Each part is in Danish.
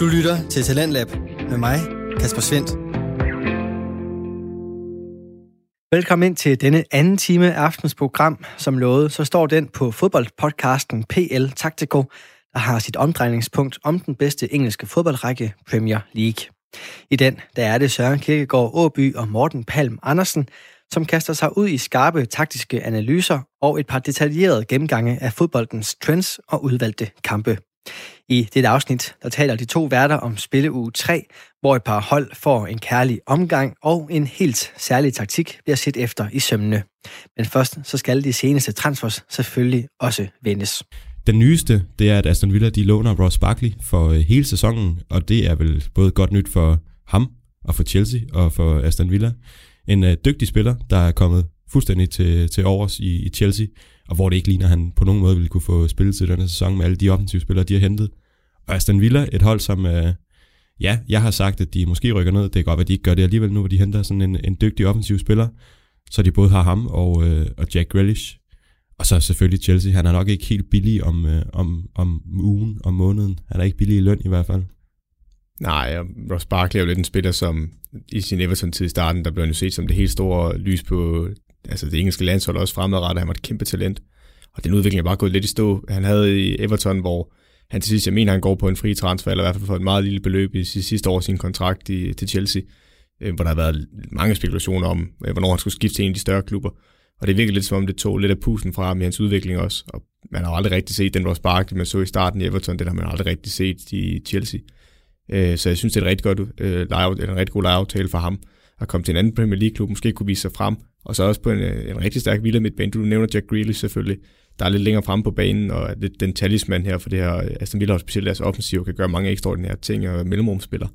Du lytter til Talentlab med mig, Kasper Svendt. Velkommen ind til denne anden time af aftens program. Som lovet, så står den på fodboldpodcasten PL Tactical, der har sit omdrejningspunkt om den bedste engelske fodboldrække Premier League. I den der er det Søren Kirkegaard Åby og Morten Palm Andersen, som kaster sig ud i skarpe taktiske analyser og et par detaljerede gennemgange af fodboldens trends og udvalgte kampe. I dette afsnit der taler de to værter om spilleuge 3, hvor et par hold får en kærlig omgang og en helt særlig taktik bliver set efter i sømne. Men først så skal de seneste transfers selvfølgelig også vendes. Den nyeste, det er, at Aston Villa de låner Ross Barkley for øh, hele sæsonen, og det er vel både godt nyt for ham og for Chelsea og for Aston Villa. En øh, dygtig spiller, der er kommet fuldstændig til, til overs i, i Chelsea, og hvor det ikke ligner, at han på nogen måde ville kunne få spillet til denne sæson med alle de offensive spillere, de har hentet. Og Aston Villa, et hold, som, øh, ja, jeg har sagt, at de måske rykker ned. Det kan godt være, at de ikke gør det alligevel nu, hvor de henter sådan en, en dygtig offensiv spiller, så de både har ham og, øh, og Jack Grealish. Og så selvfølgelig Chelsea. Han er nok ikke helt billig om, øh, om, om ugen, om måneden. Han er ikke billig i løn i hvert fald. Nej, og Ross Barkley er jo lidt en spiller, som i sin Everton-tid i starten, der blev han jo set som det helt store lys på altså det engelske landshold også fremadrettet. Han var et kæmpe talent. Og den udvikling er bare gået lidt i stå. Han havde i Everton, hvor han til sidst, jeg mener, han går på en fri transfer, eller i hvert fald for et meget lille beløb i sidste år sin kontrakt i, til Chelsea, øh, hvor der har været mange spekulationer om, øh, hvornår han skulle skifte til en af de større klubber. Og det virker lidt som om, det tog lidt af pusen fra ham i hans udvikling også. Og man har aldrig rigtig set den Ross Barkley, man så i starten i Everton, den har man aldrig rigtig set i Chelsea. Øh, så jeg synes, det er et rigtig godt, øh, en rigtig god lejeaftale for ham at komme til en anden Premier League-klub, måske kunne vise sig frem, og så også på en, øh, en rigtig stærk Villa midtbane. Du nævner Jack Grealish selvfølgelig, der er lidt længere fremme på banen, og lidt den talisman her for det her øh, Aston Villa, og specielt deres offensiv, kan gøre mange ekstraordinære ting og mellemrumspiller.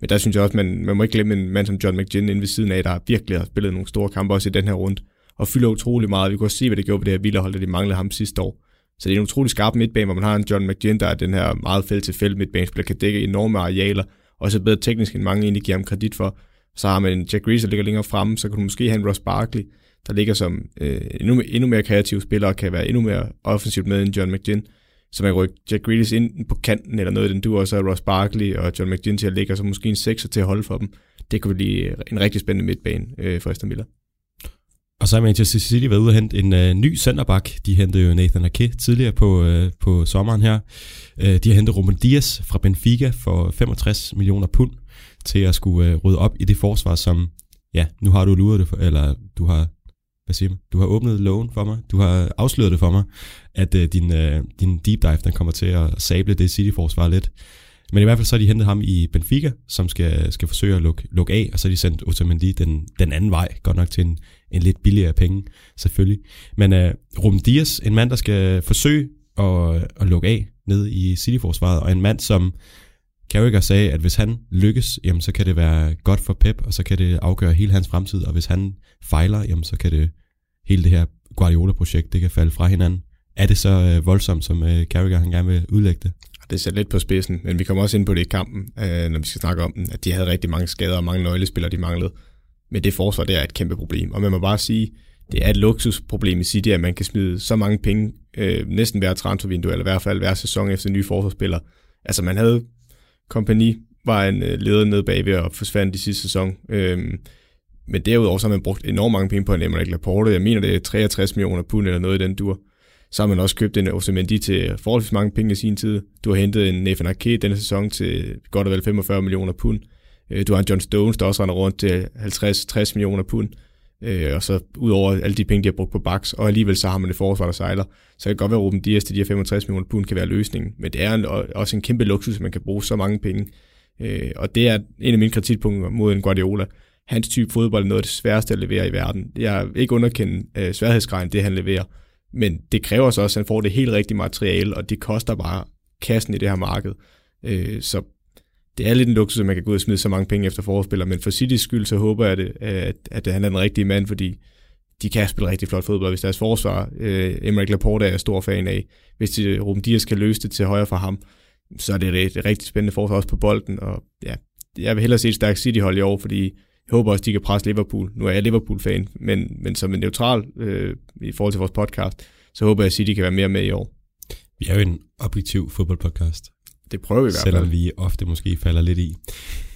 Men der synes jeg også, man, man må ikke glemme en mand som John McGinn inde ved siden af, der virkelig har spillet nogle store kampe også i den her runde, og fylder utrolig meget. Vi kunne også se, hvad det gjorde på det her Villa-hold, da de manglede ham sidste år. Så det er en utrolig skarp midtbane, hvor man har en John McGinn, der er den her meget fælde til fælde midtbanespiller, kan dække enorme arealer, og så bedre teknisk, end mange egentlig giver ham kredit for. Så har man en Jack Grease, der ligger længere fremme, så kan du måske have en Ross Barkley, der ligger som øh, endnu, endnu mere kreativ spiller, og kan være endnu mere offensivt med end John McGinn. Så man kan rykke Jack Grealish ind på kanten, eller noget den du, også har Ross Barkley og John McGinn til at ligge, og så måske en sekser til at holde for dem. Det kunne blive en rigtig spændende midtbane øh, for Aston Villa. Og så har Manchester City været ude og hente en øh, ny centerback. De hentede jo Nathan Ake tidligere på, øh, på sommeren her. Øh, de har hentet Roman Diaz fra Benfica for 65 millioner pund til at skulle øh, rydde op i det forsvar, som, ja, nu har du luret det, for, eller du har, hvad siger man, du har åbnet lågen for mig, du har afsløret det for mig, at øh, din, øh, din deep dive, den kommer til at sable det City-forsvar lidt. Men i hvert fald så har de hentet ham i Benfica, som skal, skal forsøge at lukke, lukke af, og så har de sendt Otamendi den, den anden vej, godt nok til en, en lidt billigere penge, selvfølgelig. Men uh, Ruben Dias, en mand, der skal forsøge at, at lukke af ned i City-forsvaret, og en mand, som Carragher sagde, at hvis han lykkes, jamen, så kan det være godt for Pep, og så kan det afgøre hele hans fremtid, og hvis han fejler, jamen, så kan det hele det her Guardiola-projekt, det kan falde fra hinanden. Er det så øh, voldsomt, som øh, Carragher han gerne vil udlægge det? Det er lidt på spidsen, men vi kommer også ind på det i kampen, øh, når vi skal snakke om den, at de havde rigtig mange skader og mange nøglespillere, de manglede. Men det forsvar, det er et kæmpe problem. Og man må bare sige, det er et luksusproblem i City, at man kan smide så mange penge, øh, næsten hver transfervindue, eller i hvert fald hver sæson efter nye forsvarsspillere. Altså man havde kompagni, var en øh, leder nede bagved og forsvandt i sidste sæson. Øh, men derudover så har man brugt enormt mange penge på en Emmerich Laporte. Jeg mener, det er 63 millioner pund eller noget i den dur. Så har man også købt en Osamendi til forholdsvis mange penge i sin tid. Du har hentet en Nathan Arke denne sæson til godt og vel 45 millioner pund. Øh, du har en John Stones, der også render rundt til 50-60 millioner pund. Øh, og så ud over alle de penge, de har brugt på Bax, og alligevel så har man det forsvar, der sejler. Så det kan godt være, at Ruben Dias til de her 65 millioner pund kan være løsningen. Men det er en, også en kæmpe luksus, at man kan bruge så mange penge. Øh, og det er en af mine kritikpunkter mod en Guardiola. Hans type fodbold er noget af det sværeste at levere i verden. Jeg er ikke underkendt øh, sværhedsgraden, det han leverer. Men det kræver så også, at han får det helt rigtige materiale, og det koster bare kassen i det her marked. Øh, så det er lidt en luksus, at man kan gå ud og smide så mange penge efter forspiller, men for Citys skyld, så håber jeg, det, at, at han er den rigtige mand, fordi de kan spille rigtig flot fodbold, hvis deres forsvar, øh, Emmerich Laporte er jeg stor fan af, hvis de, Ruben Dias kan løse det til højre for ham, så er det et, et rigtig spændende forsvar også på bolden, og ja, jeg vil hellere se et stærkt City-hold i år, fordi jeg håber også, de kan presse Liverpool. Nu er jeg Liverpool-fan, men, men som en neutral øh, i forhold til vores podcast, så håber jeg, at City kan være mere med i år. Vi er jo en objektiv fodboldpodcast. Det prøver vi i hvert fald. Selvom vi ofte måske falder lidt i.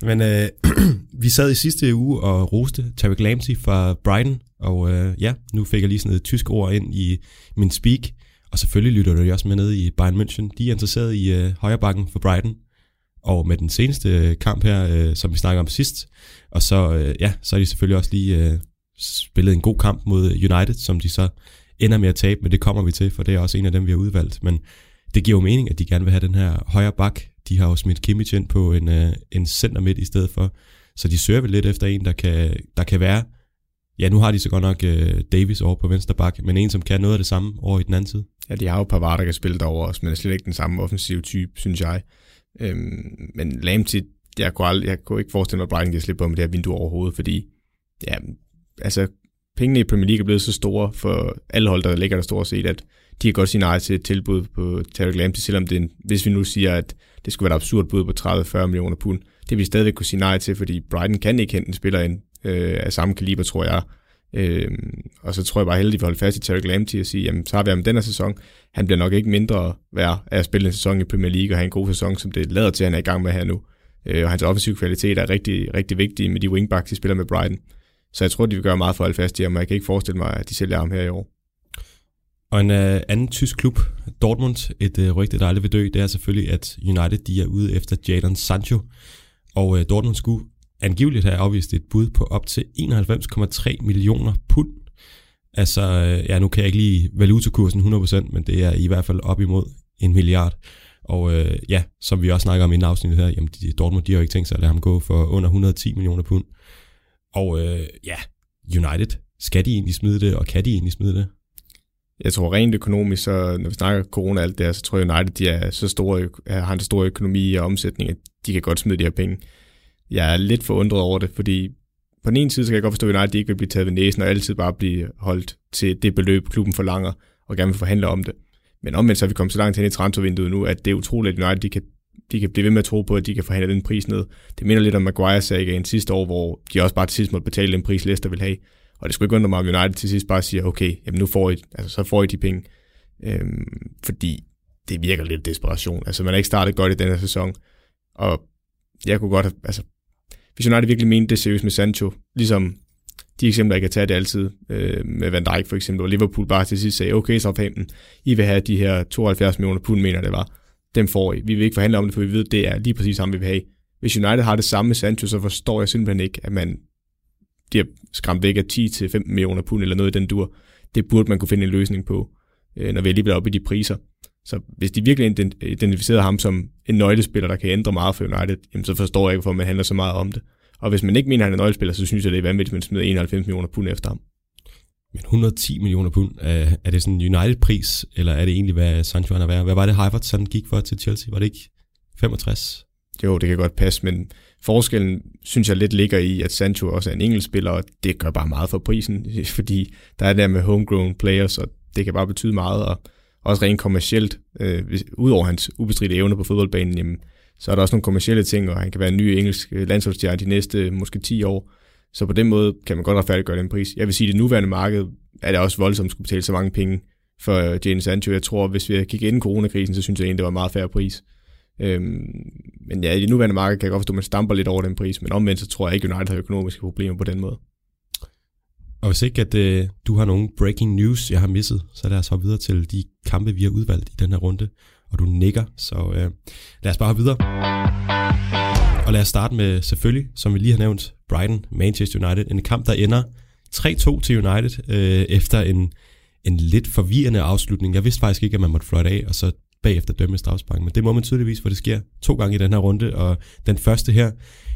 Men øh, vi sad i sidste uge og roste Tarek Lamptey fra Brighton, og øh, ja, nu fik jeg lige sådan et tysk ord ind i min speak, og selvfølgelig lytter du også med ned i Bayern München. De er interesseret i øh, højrebakken for Brighton, og med den seneste kamp her, øh, som vi snakker om sidst, og så, øh, ja, så er de selvfølgelig også lige øh, spillet en god kamp mod United, som de så ender med at tabe, men det kommer vi til, for det er også en af dem, vi har udvalgt. Men det giver jo mening, at de gerne vil have den her højre bak. De har jo smidt Kimmich ind på en, øh, en center midt i stedet for, så de søger vel lidt efter en, der kan, der kan være Ja, nu har de så godt nok uh, Davis over på venstre bak, men en, som kan noget af det samme over i den anden side. Ja, de har jo Pavard, der kan spille derovre også, men er slet ikke den samme offensive type, synes jeg. Øhm, men Lamptey, jeg kunne, aldrig, jeg kunne ikke forestille mig, at Brighton kan slippe på med det her vindue overhovedet, fordi ja, altså, pengene i Premier League er blevet så store for alle hold, der ligger der stort set, at de kan godt sige nej til et tilbud på Tarek Lamptey, selvom det en, hvis vi nu siger, at det skulle være et absurd bud på 30-40 millioner pund, det vil vi stadigvæk kunne sige nej til, fordi Brighton kan ikke hente en spiller ind øh, af samme kaliber, tror jeg. Øh, og så tror jeg bare heldigt, at vi holder fast i Tarek Lamptey og sige, jamen så har vi ham den her sæson. Han bliver nok ikke mindre værd af at spille en sæson i Premier League og have en god sæson, som det lader til, at han er i gang med her nu. Øh, og hans offensive kvalitet er rigtig, rigtig vigtig med de wingbacks, de spiller med Brighton. Så jeg tror, de vil gøre meget for at holde fast i ham, og jeg kan ikke forestille mig, at de sælger ham her i år. Og en uh, anden tysk klub, Dortmund, et uh, rygte, der aldrig vil dø, det er selvfølgelig, at United de er ude efter Jadon Sancho. Og uh, Dortmund skulle angiveligt have afvist et bud på op til 91,3 millioner pund. Altså, uh, ja, nu kan jeg ikke lige valutakursen 100%, men det er i hvert fald op imod en milliard. Og uh, ja, som vi også snakker om i en afsnit her, jamen de, Dortmund de har jo ikke tænkt sig at lade ham gå for under 110 millioner pund. Og uh, ja, United, skal de egentlig smide det, og kan de egentlig smide det? Jeg tror rent økonomisk, så når vi snakker corona og alt det her, så tror jeg United, de er så store, øh, har en så stor økonomi og omsætning, at de kan godt smide de her penge. Jeg er lidt forundret over det, fordi på den ene side, så kan jeg godt forstå, at United ikke vil blive taget ved næsen og altid bare blive holdt til det beløb, klubben forlanger, og gerne vil forhandle om det. Men omvendt så er vi kommet så langt hen i transfervinduet nu, at det er utroligt, at United de kan, de kan blive ved med at tro på, at de kan forhandle den pris ned. Det minder lidt om Maguire-sagen sidste år, hvor de også bare til sidst måtte betale den pris, Leicester vil have. Og det skulle ikke undre mig, at United til sidst bare siger, okay, jamen nu får I, altså, så får I de penge. Øhm, fordi det virker lidt desperation. Altså man har ikke startet godt i den her sæson. Og jeg kunne godt have, altså hvis United virkelig mente det seriøst med Sancho, ligesom de eksempler, jeg kan tage det altid, øh, med Van Dijk for eksempel, og Liverpool bare til sidst sagde, okay, Southampton, I vil have de her 72 millioner pund, mener det var. Dem får I. Vi vil ikke forhandle om det, for vi ved, det er lige præcis samme, vi vil have. Hvis United har det samme med Sancho, så forstår jeg simpelthen ikke, at man bliver skræmt væk af 10-15 millioner pund eller noget i den dur. Det burde man kunne finde en løsning på, øh, når vi alligevel er oppe i de priser. Så hvis de virkelig identificerer ham som en nøglespiller, der kan ændre meget for United, jamen så forstår jeg ikke, hvorfor man handler så meget om det. Og hvis man ikke mener, at han er nøglespiller, så synes jeg, det er vanvittigt, at man smider 91 millioner pund efter ham. Men 110 millioner pund, er, er det sådan en United-pris, eller er det egentlig, hvad Sancho er værd? Hvad var det, Havertz han gik for til Chelsea? Var det ikke 65? Jo, det kan godt passe, men forskellen synes jeg lidt ligger i, at Sancho også er en engelsk spiller, og det gør bare meget for prisen, fordi der er der med homegrown players, og det kan bare betyde meget, og også rent kommercielt, øh, udover hans ubestridte evner på fodboldbanen, jamen, så er der også nogle kommercielle ting, og han kan være en ny engelsk øh, landsholdsstjerne de næste øh, måske 10 år. Så på den måde kan man godt retfærdiggøre den pris. Jeg vil sige, at det nuværende marked er det også voldsomt at skulle betale så mange penge for øh, Jane Sancho. Jeg tror, hvis vi kigger ind i coronakrisen, så synes jeg egentlig, det var en meget færre pris. Øhm, men ja, i det nuværende marked kan jeg godt forstå, at man stamper lidt over den pris, men omvendt så tror jeg ikke, United har økonomiske problemer på den måde. Og hvis ikke, at øh, du har nogen breaking news, jeg har misset, så lad os hoppe videre til de kampe, vi har udvalgt i den her runde. Og du nikker, så øh, lad os bare hoppe videre. Og lad os starte med, selvfølgelig, som vi lige har nævnt, Brighton, Manchester United. En kamp, der ender 3-2 til United, øh, efter en, en lidt forvirrende afslutning. Jeg vidste faktisk ikke, at man måtte fløjte af, og så bagefter dømme strafspark. Men det må man tydeligvis, for det sker to gange i den her runde, og den første her,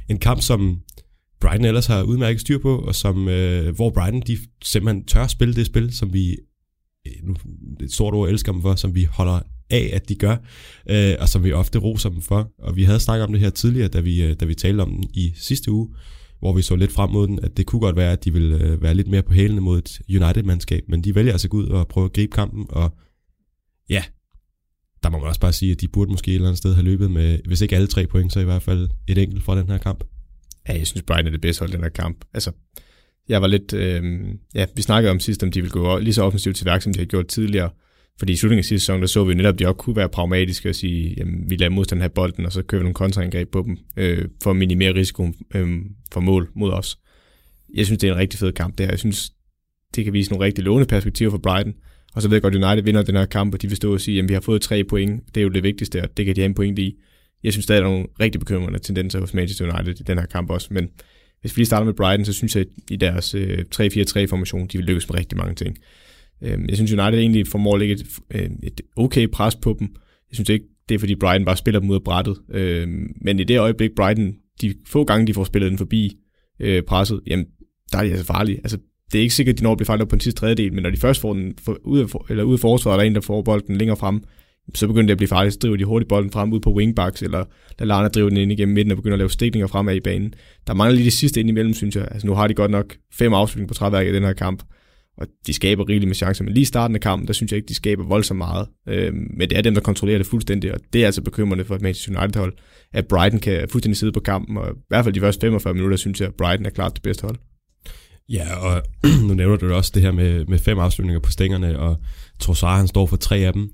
en kamp, som Brighton ellers har udmærket styr på, og som, øh, hvor Brighton de simpelthen tør spille det spil, som vi, øh, nu et stort ord elsker dem for, som vi holder af, at de gør, øh, og som vi ofte roser dem for. Og vi havde snakket om det her tidligere, da vi, øh, da vi talte om den i sidste uge, hvor vi så lidt frem mod den, at det kunne godt være, at de ville øh, være lidt mere på hælene mod et United-mandskab, men de vælger altså at gå ud og prøve at gribe kampen, og ja, der må man også bare sige, at de burde måske et eller andet sted have løbet med, hvis ikke alle tre point, så i hvert fald et enkelt fra den her kamp. Ja, jeg synes Brighton er det bedste hold den her kamp. Altså, jeg var lidt, øh, ja, vi snakkede om sidst, om de ville gå lige så offensivt til værk, som de har gjort tidligere. Fordi i slutningen af sidste sæson, der så vi netop, at de også kunne være pragmatiske og sige, jamen, vi lader modstanden have bolden, og så kører vi nogle kontraangreb på dem, øh, for at minimere risikoen øh, for mål mod os. Jeg synes, det er en rigtig fed kamp, det her. Jeg synes, det kan vise nogle rigtig lovende perspektiver for Brighton. Og så ved jeg godt, at United vinder den her kamp, og de vil stå og sige, at vi har fået tre point. Det er jo det vigtigste, og det kan de have en point i. Jeg synes stadig, der er nogle rigtig bekymrende tendenser hos Manchester United i den her kamp også. Men hvis vi lige starter med Brighton, så synes jeg, at i deres øh, 3-4-3-formation, de vil lykkes med rigtig mange ting. Øh, jeg synes, United egentlig formår at lægge et, øh, et okay pres på dem. Jeg synes ikke, det er fordi Brighton bare spiller dem ud af brættet. Øh, men i det øjeblik, Brighton, de få gange, de får spillet den forbi øh, presset, jamen, der er de altså farlige. Altså, det er ikke sikkert, at de når at blive fejlet på den sidste tredjedel, men når de først får den for, ud, af, eller ud af forsvaret, der er en, der får bolden længere frem, så begynder det at blive farligt. Så driver de hurtigt bolden frem ud på wingbacks, eller lader Lana drive den ind igennem midten og begynder at lave stikninger fremad i banen. Der mangler lige det sidste ind imellem, synes jeg. Altså nu har de godt nok fem afslutninger på træværket i den her kamp, og de skaber rigeligt med chancer. Men lige i starten af kampen, der synes jeg ikke, de skaber voldsomt meget. Øh, men det er dem, der kontrollerer det fuldstændig, og det er altså bekymrende for et Manchester United-hold, at Brighton kan fuldstændig sidde på kampen, og i hvert fald de første 45 minutter, synes jeg, at Brighton er klart det bedste hold. Ja, og nu nævner du også det her med, med fem afslutninger på stængerne, og Trossard han står for tre af dem.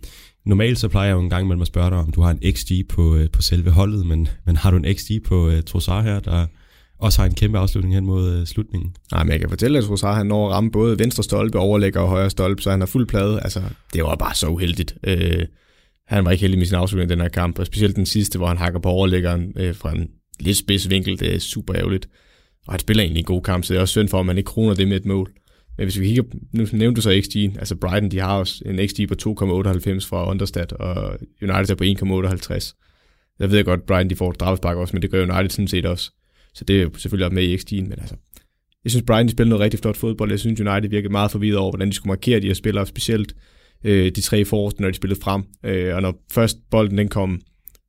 Normalt så plejer jeg jo en gang imellem at spørge dig, om du har en XG på, øh, på selve holdet, men, men har du en XG på uh, Trossard her, der også har en kæmpe afslutning hen mod uh, slutningen? Nej, men jeg kan fortælle, at Trossard han når at ramme både venstre stolpe, overlægger og højre stolpe, så han har fuld plade. Altså, det var bare så uheldigt. Uh, han var ikke heldig med sin afslutning i den her kamp, og specielt den sidste, hvor han hakker på overlæggeren uh, fra en lidt spids vinkel, det er super ærgerligt. Og han spiller egentlig en god kamp, så det er også synd for, at man ikke kroner det med et mål. Men hvis vi kigger, nu nævnte du så XG, altså Brighton, de har også en XG på 2,98 fra Understat, og United er på 1,58. Jeg ved godt, Brighton de får et også, men det gør United sådan set også. Så det er selvfølgelig også med i XG'en, men altså, jeg synes Brighton spiller noget rigtig flot fodbold. Jeg synes United virkede meget forvirret over, hvordan de skulle markere de her spillere, specielt øh, de tre forreste, når de spillede frem. Øh, og når først bolden den kom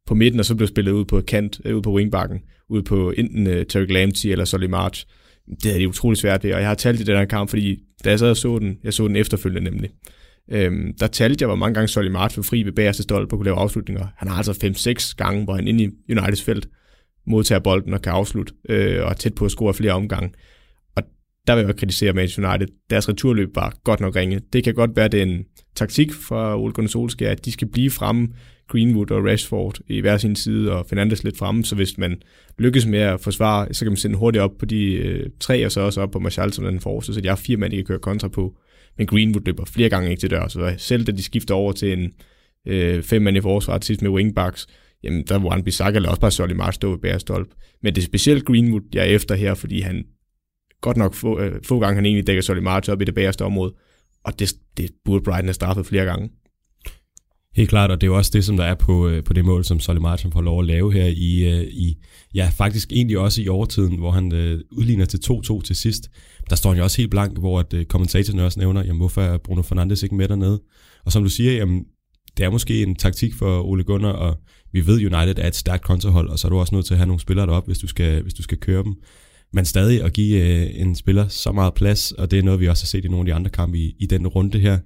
på midten, og så blev spillet ud på kant, øh, ud på wingbacken, ud på enten øh, Terry Lamptey eller Solly March. Det havde de utrolig svært ved, og jeg har talt i den her kamp, fordi da jeg sad og så den, jeg så den efterfølgende nemlig, øhm, der talte jeg, hvor mange gange Solly March var fri ved bagerste stolpe og kunne lave afslutninger. Han har altså 5-6 gange, hvor han inde i Uniteds felt modtager bolden og kan afslutte, øh, og er tæt på at score flere omgange. Og der vil jeg kritisere Manchester United. Deres returløb var godt nok ringe. Det kan godt være, det er en taktik fra Ole Gunnar Solskjaer, at de skal blive fremme Greenwood og Rashford i hver sin side, og Fernandes lidt fremme, så hvis man lykkes med at forsvare, så kan man sende hurtigt op på de øh, tre, og så også op på Martial som den forreste, så de har fire mand, de kan køre kontra på. Men Greenwood løber flere gange ikke til dør, så selv da de skifter over til en øh, fem mand i forsvaret sidst med wingbacks, jamen der var han Bissaka eller også bare Solly March stå ved bærestolp. Men det er specielt Greenwood, jeg er efter her, fordi han godt nok få, øh, få gange han egentlig dækker Solly March op i det bagerste område, og det, det burde Brighton have straffet flere gange. Helt klart, og det er jo også det, som der er på, øh, på det mål, som Solly Martin får lov at lave her i, øh, i ja, faktisk egentlig også i overtiden, hvor han øh, udligner til 2-2 til sidst. Der står han jo også helt blank, hvor at, øh, kommentatoren også nævner, jamen hvorfor er Bruno Fernandes ikke med dernede? Og som du siger, jamen, det er måske en taktik for Ole Gunnar, og vi ved, United er et stærkt kontrahold, og så er du også nødt til at have nogle spillere derop, hvis du skal, hvis du skal køre dem. Men stadig at give øh, en spiller så meget plads, og det er noget, vi også har set i nogle af de andre kampe i, i den runde her,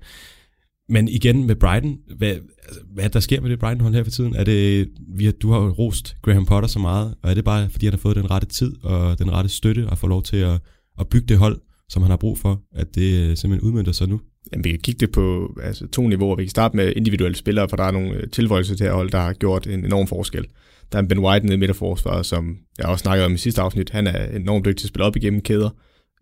men igen med Brighton, hvad, altså, hvad der sker med det Brighton-hold her for tiden? Er det, vi har, du har jo rost Graham Potter så meget, og er det bare, fordi han har fået den rette tid og den rette støtte og får lov til at, at bygge det hold, som han har brug for, at det øh, simpelthen udmyndter sig nu? Jamen, vi kan kigge det på altså, to niveauer. Vi kan starte med individuelle spillere, for der er nogle øh, tilføjelser til her hold, der har gjort en enorm forskel. Der er Ben White nede i midterforsvaret, som jeg også snakkede om i sidste afsnit. Han er enormt dygtig til at spille op igennem kæder.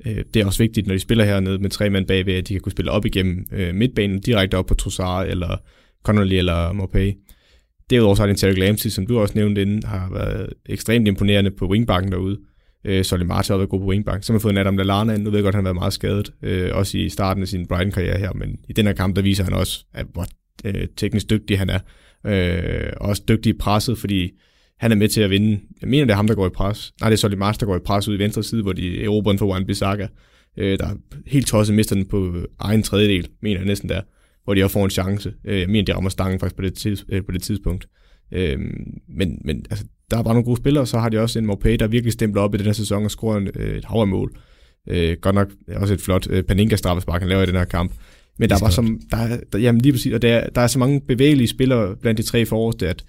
Øh, det er også vigtigt, når de spiller hernede med tre mand bagved, at de kan kunne spille op igennem øh, midtbanen, direkte op på Trossard eller Connolly eller Mopay. Derudover så har det Terry Lampsey, som du også nævnte inden, har været ekstremt imponerende på wingbacken derude. Øh, Solly March har været god på wingback. Så har man fået en Adam Lallana ind. Nu ved jeg godt, at han har været meget skadet, øh, også i starten af sin Brighton-karriere her, men i den her kamp, der viser han også, at hvor øh, teknisk dygtig han er. Øh, også dygtig i presset, fordi han er med til at vinde. Jeg mener, det er ham, der går i pres. Nej, det er Solly Mars, der går i pres ud i venstre side, hvor de erobrer den for Juan Bissaka. Øh, der er helt tosset mister den på egen tredjedel, mener jeg næsten der, hvor de også får en chance. Øh, jeg mener, de rammer stangen faktisk på det, tids, øh, på det tidspunkt. Øh, men, men altså, der er bare nogle gode spillere, så har de også en Morpay, der virkelig stempler op i den her sæson og scorer en, øh, et hav mål. Øh, godt nok også et flot øh, Paninka straffespark, han laver i den her kamp. Men der er bare som, der, er, der, jamen lige præcis, og der, der er så mange bevægelige spillere blandt de tre forreste, at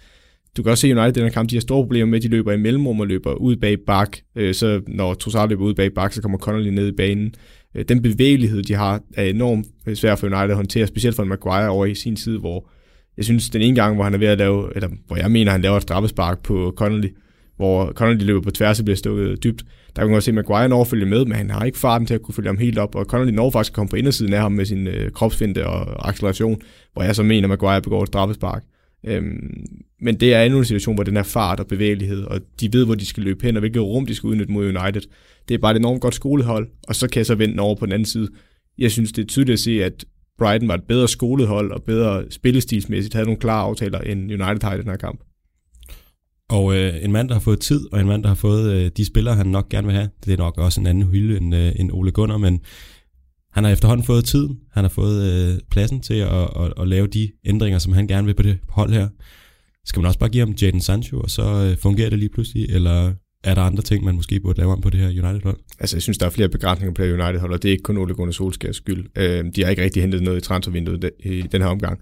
du kan også se United i den her kamp, de har store problemer med, at de løber i mellemrum og løber ud bag bak. Øh, så når Trossard løber ud bag bak, så kommer Connolly ned i banen. Øh, den bevægelighed, de har, er enormt øh, svær for United at håndtere, specielt for en Maguire over i sin tid, hvor jeg synes, den ene gang, hvor han er ved at lave, eller hvor jeg mener, han laver et straffespark på Connolly, hvor Connolly løber på tværs og bliver stukket dybt, der kan man godt se, at Maguire når følge med, men han har ikke farten til at kunne følge ham helt op, og Connolly når faktisk at komme på indersiden af ham med sin øh, kropsfinte og acceleration, hvor jeg så mener, at Maguire begår et straffespark. Øhm, men det er endnu en situation, hvor den er fart og bevægelighed, og de ved, hvor de skal løbe hen, og hvilket rum de skal udnytte mod United. Det er bare et enormt godt skolehold, og så kan jeg så vende over på den anden side. Jeg synes, det er tydeligt at se, at Brighton var et bedre skolehold og bedre spillestilsmæssigt, havde nogle klare aftaler, end United har i den her kamp. Og øh, en mand, der har fået tid, og en mand, der har fået øh, de spillere, han nok gerne vil have, det er nok også en anden hylde end, øh, end Ole Gunnar, men han har efterhånden fået tiden, han har fået øh, pladsen til at, at, at lave de ændringer, som han gerne vil på det hold her. Skal man også bare give ham Jadon Sancho, og så øh, fungerer det lige pludselig, eller er der andre ting, man måske burde lave om på det her United-hold? Altså, jeg synes, der er flere begrænsninger på det her United-hold, og det er ikke kun Ole Gunnar Solskjaers skyld. Øh, de har ikke rigtig hentet noget i transfervinduet i den her omgang.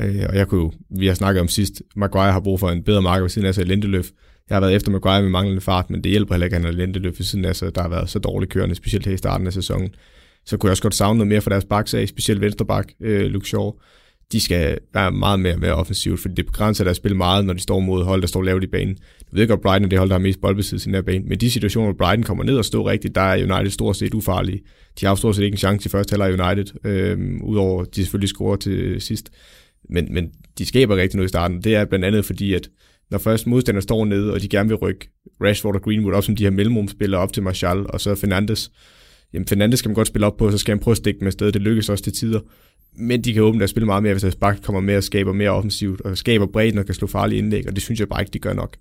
Øh, og jeg kunne jo, vi har snakket om sidst, Maguire har brug for en bedre marker ved siden af sig Lindeløf. Jeg har været efter Maguire med manglende fart, men det hjælper heller ikke, at han har Lindeløf ved siden af sig, der har været så dårligt kørende, specielt her i starten af sæsonen. Så kunne jeg også godt savne noget mere fra deres baksag, specielt venstreback, øh, Luke Shaw. De skal være meget mere, med offensivt, fordi det begrænser deres spil meget, når de står mod hold, der står lavt i banen. Jeg ved godt, Brighton er det hold, der har mest boldbesiddelse i den her bane, men de situationer, hvor Brighton kommer ned og står rigtigt, der er United stort set ufarlige. De har stort set ikke en chance i første halvleg United, øh, udover de selvfølgelig scorer til sidst. Men, men de skaber rigtig noget i starten. Det er blandt andet fordi, at når først modstanderne står nede, og de gerne vil rykke Rashford og Greenwood op som de her mellemrumspillere op til Martial, og så Fernandes, jamen Fernandes skal man godt spille op på, så skal han prøve at stikke med sted. Det lykkes også til tider. Men de kan åbne deres spille meget mere, hvis deres bak kommer med og skaber mere offensivt, og skaber bredden og kan slå farlige indlæg, og det synes jeg bare ikke, de gør nok.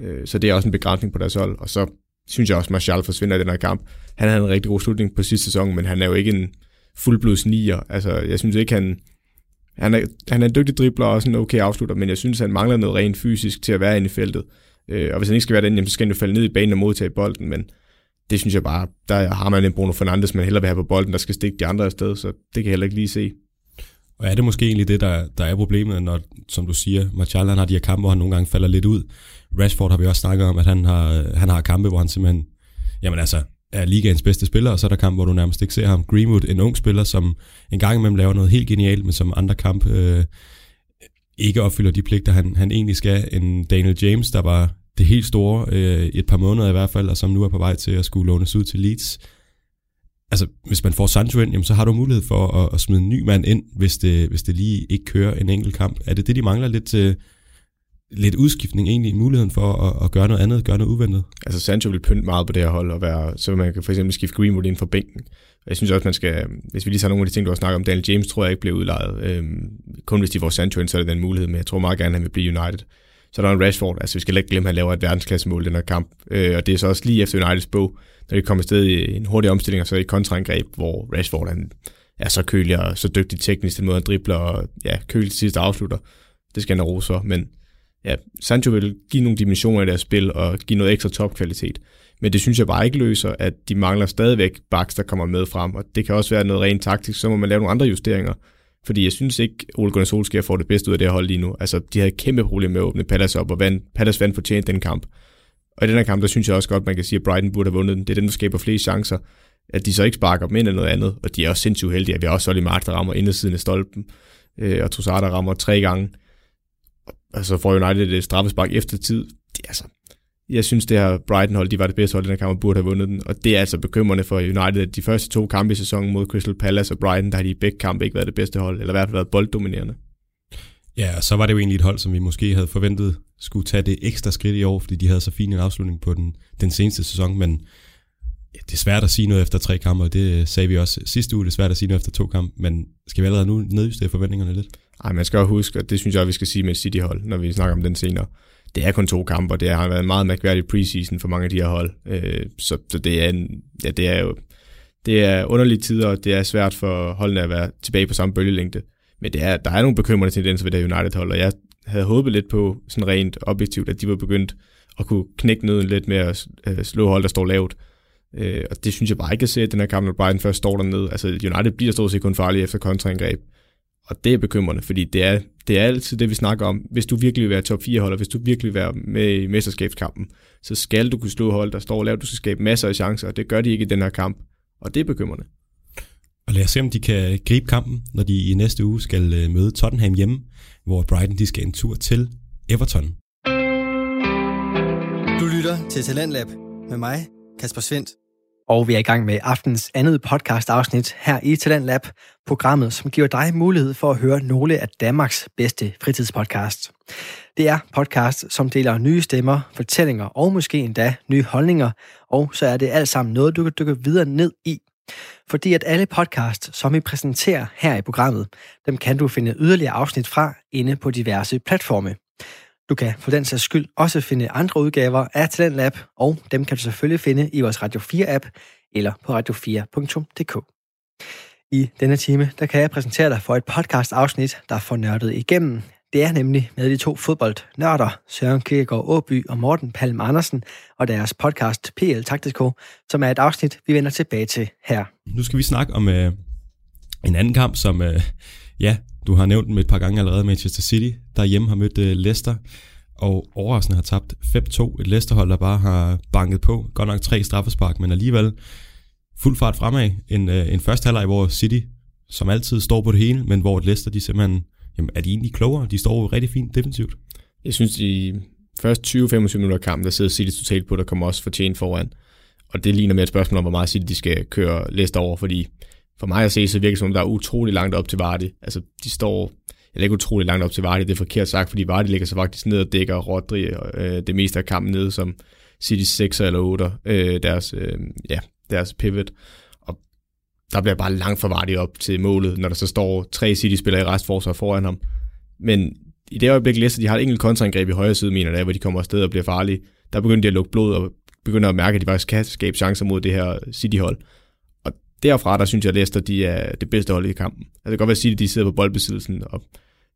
Øh, så det er også en begrænsning på deres hold. Og så synes jeg også, at Martial forsvinder i den her kamp. Han havde en rigtig god slutning på sidste sæson, men han er jo ikke en fuldblods nier. Altså, jeg synes ikke, han, han er, han er en dygtig dribler og også en okay afslutter, men jeg synes, han mangler noget rent fysisk til at være inde i feltet. Øh, og hvis han ikke skal være den, så skal han jo falde ned i banen og modtage bolden, men det synes jeg bare, der har man en Bruno Fernandes, man hellere vil have på bolden, der skal stikke de andre afsted, så det kan jeg heller ikke lige se. Og er det måske egentlig det, der, der er problemet, når, som du siger, Martial han har de her kampe, hvor han nogle gange falder lidt ud. Rashford har vi også snakket om, at han har, han har kampe, hvor han simpelthen, jamen altså, er ligaens bedste spiller, og så er der kamp, hvor du nærmest ikke ser ham. Greenwood, en ung spiller, som en gang imellem laver noget helt genialt, men som andre kamp øh, ikke opfylder de pligter, han, han egentlig skal. En Daniel James, der var det helt store øh, et par måneder i hvert fald, og som nu er på vej til at skulle lånes ud til Leeds. Altså, hvis man får Sancho ind, jamen, så har du mulighed for at, at smide en ny mand ind, hvis det, hvis det lige ikke kører en enkelt kamp. Er det det, de mangler lidt til? Øh, lidt udskiftning egentlig, muligheden for at, at gøre noget andet, gøre noget uventet. Altså Sancho vil pynte meget på det her hold, og være, så man kan for eksempel skifte Greenwood ind for bænken. Jeg synes også, man skal, hvis vi lige tager nogle af de ting, du har snakket om, Daniel James tror jeg ikke bliver udlejet. Øhm, kun hvis de får Sancho ind, så er det den mulighed, men jeg tror meget gerne, at han vil blive United. Så der er en Rashford, altså vi skal ikke glemme, at han laver et verdensklassemål i den her kamp, øh, og det er så også lige efter Uniteds bog, når det kommer sted i en hurtig omstilling, og så i kontraangreb, hvor Rashford han er så kølig og så dygtig teknisk, den måde han dribler, og ja, kølig til sidst afslutter. Det skal han have rose for, men ja, Sancho vil give nogle dimensioner i deres spil og give noget ekstra topkvalitet. Men det synes jeg bare ikke løser, at de mangler stadigvæk backs, der kommer med frem, og det kan også være noget rent taktisk, så må man lave nogle andre justeringer. Fordi jeg synes ikke, Ole Gunnar Solskjaer får det bedste ud af det her hold lige nu. Altså, de havde kæmpe problemer med at åbne Palace op, og vand, Palace vandt fortjent den kamp. Og i den her kamp, der synes jeg også godt, man kan sige, at Brighton burde have vundet den. Det er den, der skaber flest chancer. At de så ikke sparker dem ind eller noget andet. Og de er også sindssygt heldige, at vi har også Solly Mark, der rammer indersiden af stolpen. Øh, og Trossard, der rammer tre gange altså får United et straffespark efter tid. Det, altså, jeg synes, det her Brighton-hold, de var det bedste hold i den kamp, og burde have vundet den. Og det er altså bekymrende for United, at de første to kampe i sæsonen mod Crystal Palace og Brighton, der har de i begge kampe ikke været det bedste hold, eller i hvert fald været bolddominerende. Ja, så var det jo egentlig et hold, som vi måske havde forventet skulle tage det ekstra skridt i år, fordi de havde så fin en afslutning på den, den seneste sæson, men ja, det er svært at sige noget efter tre kampe, og det sagde vi også sidste uge, det er svært at sige noget efter to kampe, men skal vi allerede nu nedjustere forventningerne lidt? Ej, man skal jo huske, og det synes jeg, vi skal sige med City-hold, når vi snakker om den senere. Det er kun to kampe, og det har været en meget mærkværdig preseason for mange af de her hold. Øh, så, så det er en, ja, det er jo det er underlige tider, og det er svært for holdene at være tilbage på samme bølgelængde. Men det er, der er nogle bekymrende tendenser ved det United-hold, og jeg havde håbet lidt på, sådan rent objektivt, at de var begyndt at kunne knække nøden lidt med at øh, slå hold, der står lavt. Øh, og det synes jeg bare ikke at se, at den her kamp, når Brighton først står dernede. Altså United bliver stort set kun farlige efter kontraangreb. Og det er bekymrende, fordi det er, det er altid det, vi snakker om. Hvis du virkelig vil være top 4 holder, hvis du virkelig vil være med i mesterskabskampen, så skal du kunne slå hold, der står lavt. Du skal skabe masser af chancer, og det gør de ikke i den her kamp. Og det er bekymrende. Og lad os se, om de kan gribe kampen, når de i næste uge skal øh, møde Tottenham hjemme, hvor Brighton de skal en tur til Everton. Du lytter til Talentlab med mig, Kasper Svendt. Og vi er i gang med aftens andet podcast-afsnit her i Talent Lab, programmet, som giver dig mulighed for at høre nogle af Danmarks bedste fritidspodcasts. Det er podcast, som deler nye stemmer, fortællinger og måske endda nye holdninger, og så er det alt sammen noget, du kan dykke videre ned i. Fordi at alle podcasts, som vi præsenterer her i programmet, dem kan du finde yderligere afsnit fra inde på diverse platforme. Du kan for den sags skyld også finde andre udgaver af Talentlab, og dem kan du selvfølgelig finde i vores Radio 4-app eller på radio4.dk. I denne time, der kan jeg præsentere dig for et podcast-afsnit, der får nørdet igennem. Det er nemlig med de to fodboldnørder, Søren Kierkegaard Åby og Morten Palm Andersen, og deres podcast PL Taktisk som er et afsnit, vi vender tilbage til her. Nu skal vi snakke om øh, en anden kamp, som øh, ja, du har nævnt dem et par gange allerede, Manchester City, der hjemme har mødt øh, Leicester, og overraskende har tabt 5-2. Et Leicester-hold, der bare har banket på. Godt nok tre straffespark, men alligevel fuld fart fremad. En, øh, en første halvleg, hvor City som altid står på det hele, men hvor Leicester, de simpelthen, jamen, er de egentlig klogere? De står jo rigtig fint defensivt. Jeg synes, i første 20-25 minutter af kampen, der sidder City totalt på, der kommer også fortjent foran. Og det ligner mere et spørgsmål om, hvor meget City de skal køre Leicester over, fordi for mig at se, så virker det som om, der er utrolig langt op til Vardy. Altså, de står, jeg ikke utrolig langt op til Vardy, det er forkert sagt, fordi Vardy ligger så faktisk ned og dækker Rodri øh, det meste af kampen nede som City 6 eller 8, øh, deres, øh, ja, deres pivot. Og der bliver bare langt for Vardy op til målet, når der så står tre City-spillere i restforsvar foran ham. Men i det øjeblik, Leicester, de har et enkelt kontraangreb i højre side, mener jeg, hvor de kommer afsted og bliver farlige. Der begynder de at lukke blod og begynder at mærke, at de faktisk kan skabe chancer mod det her City-hold derfra, der synes jeg, at Leicester de er det bedste hold i kampen. Altså, det kan godt være, at City de sidder på boldbesiddelsen, og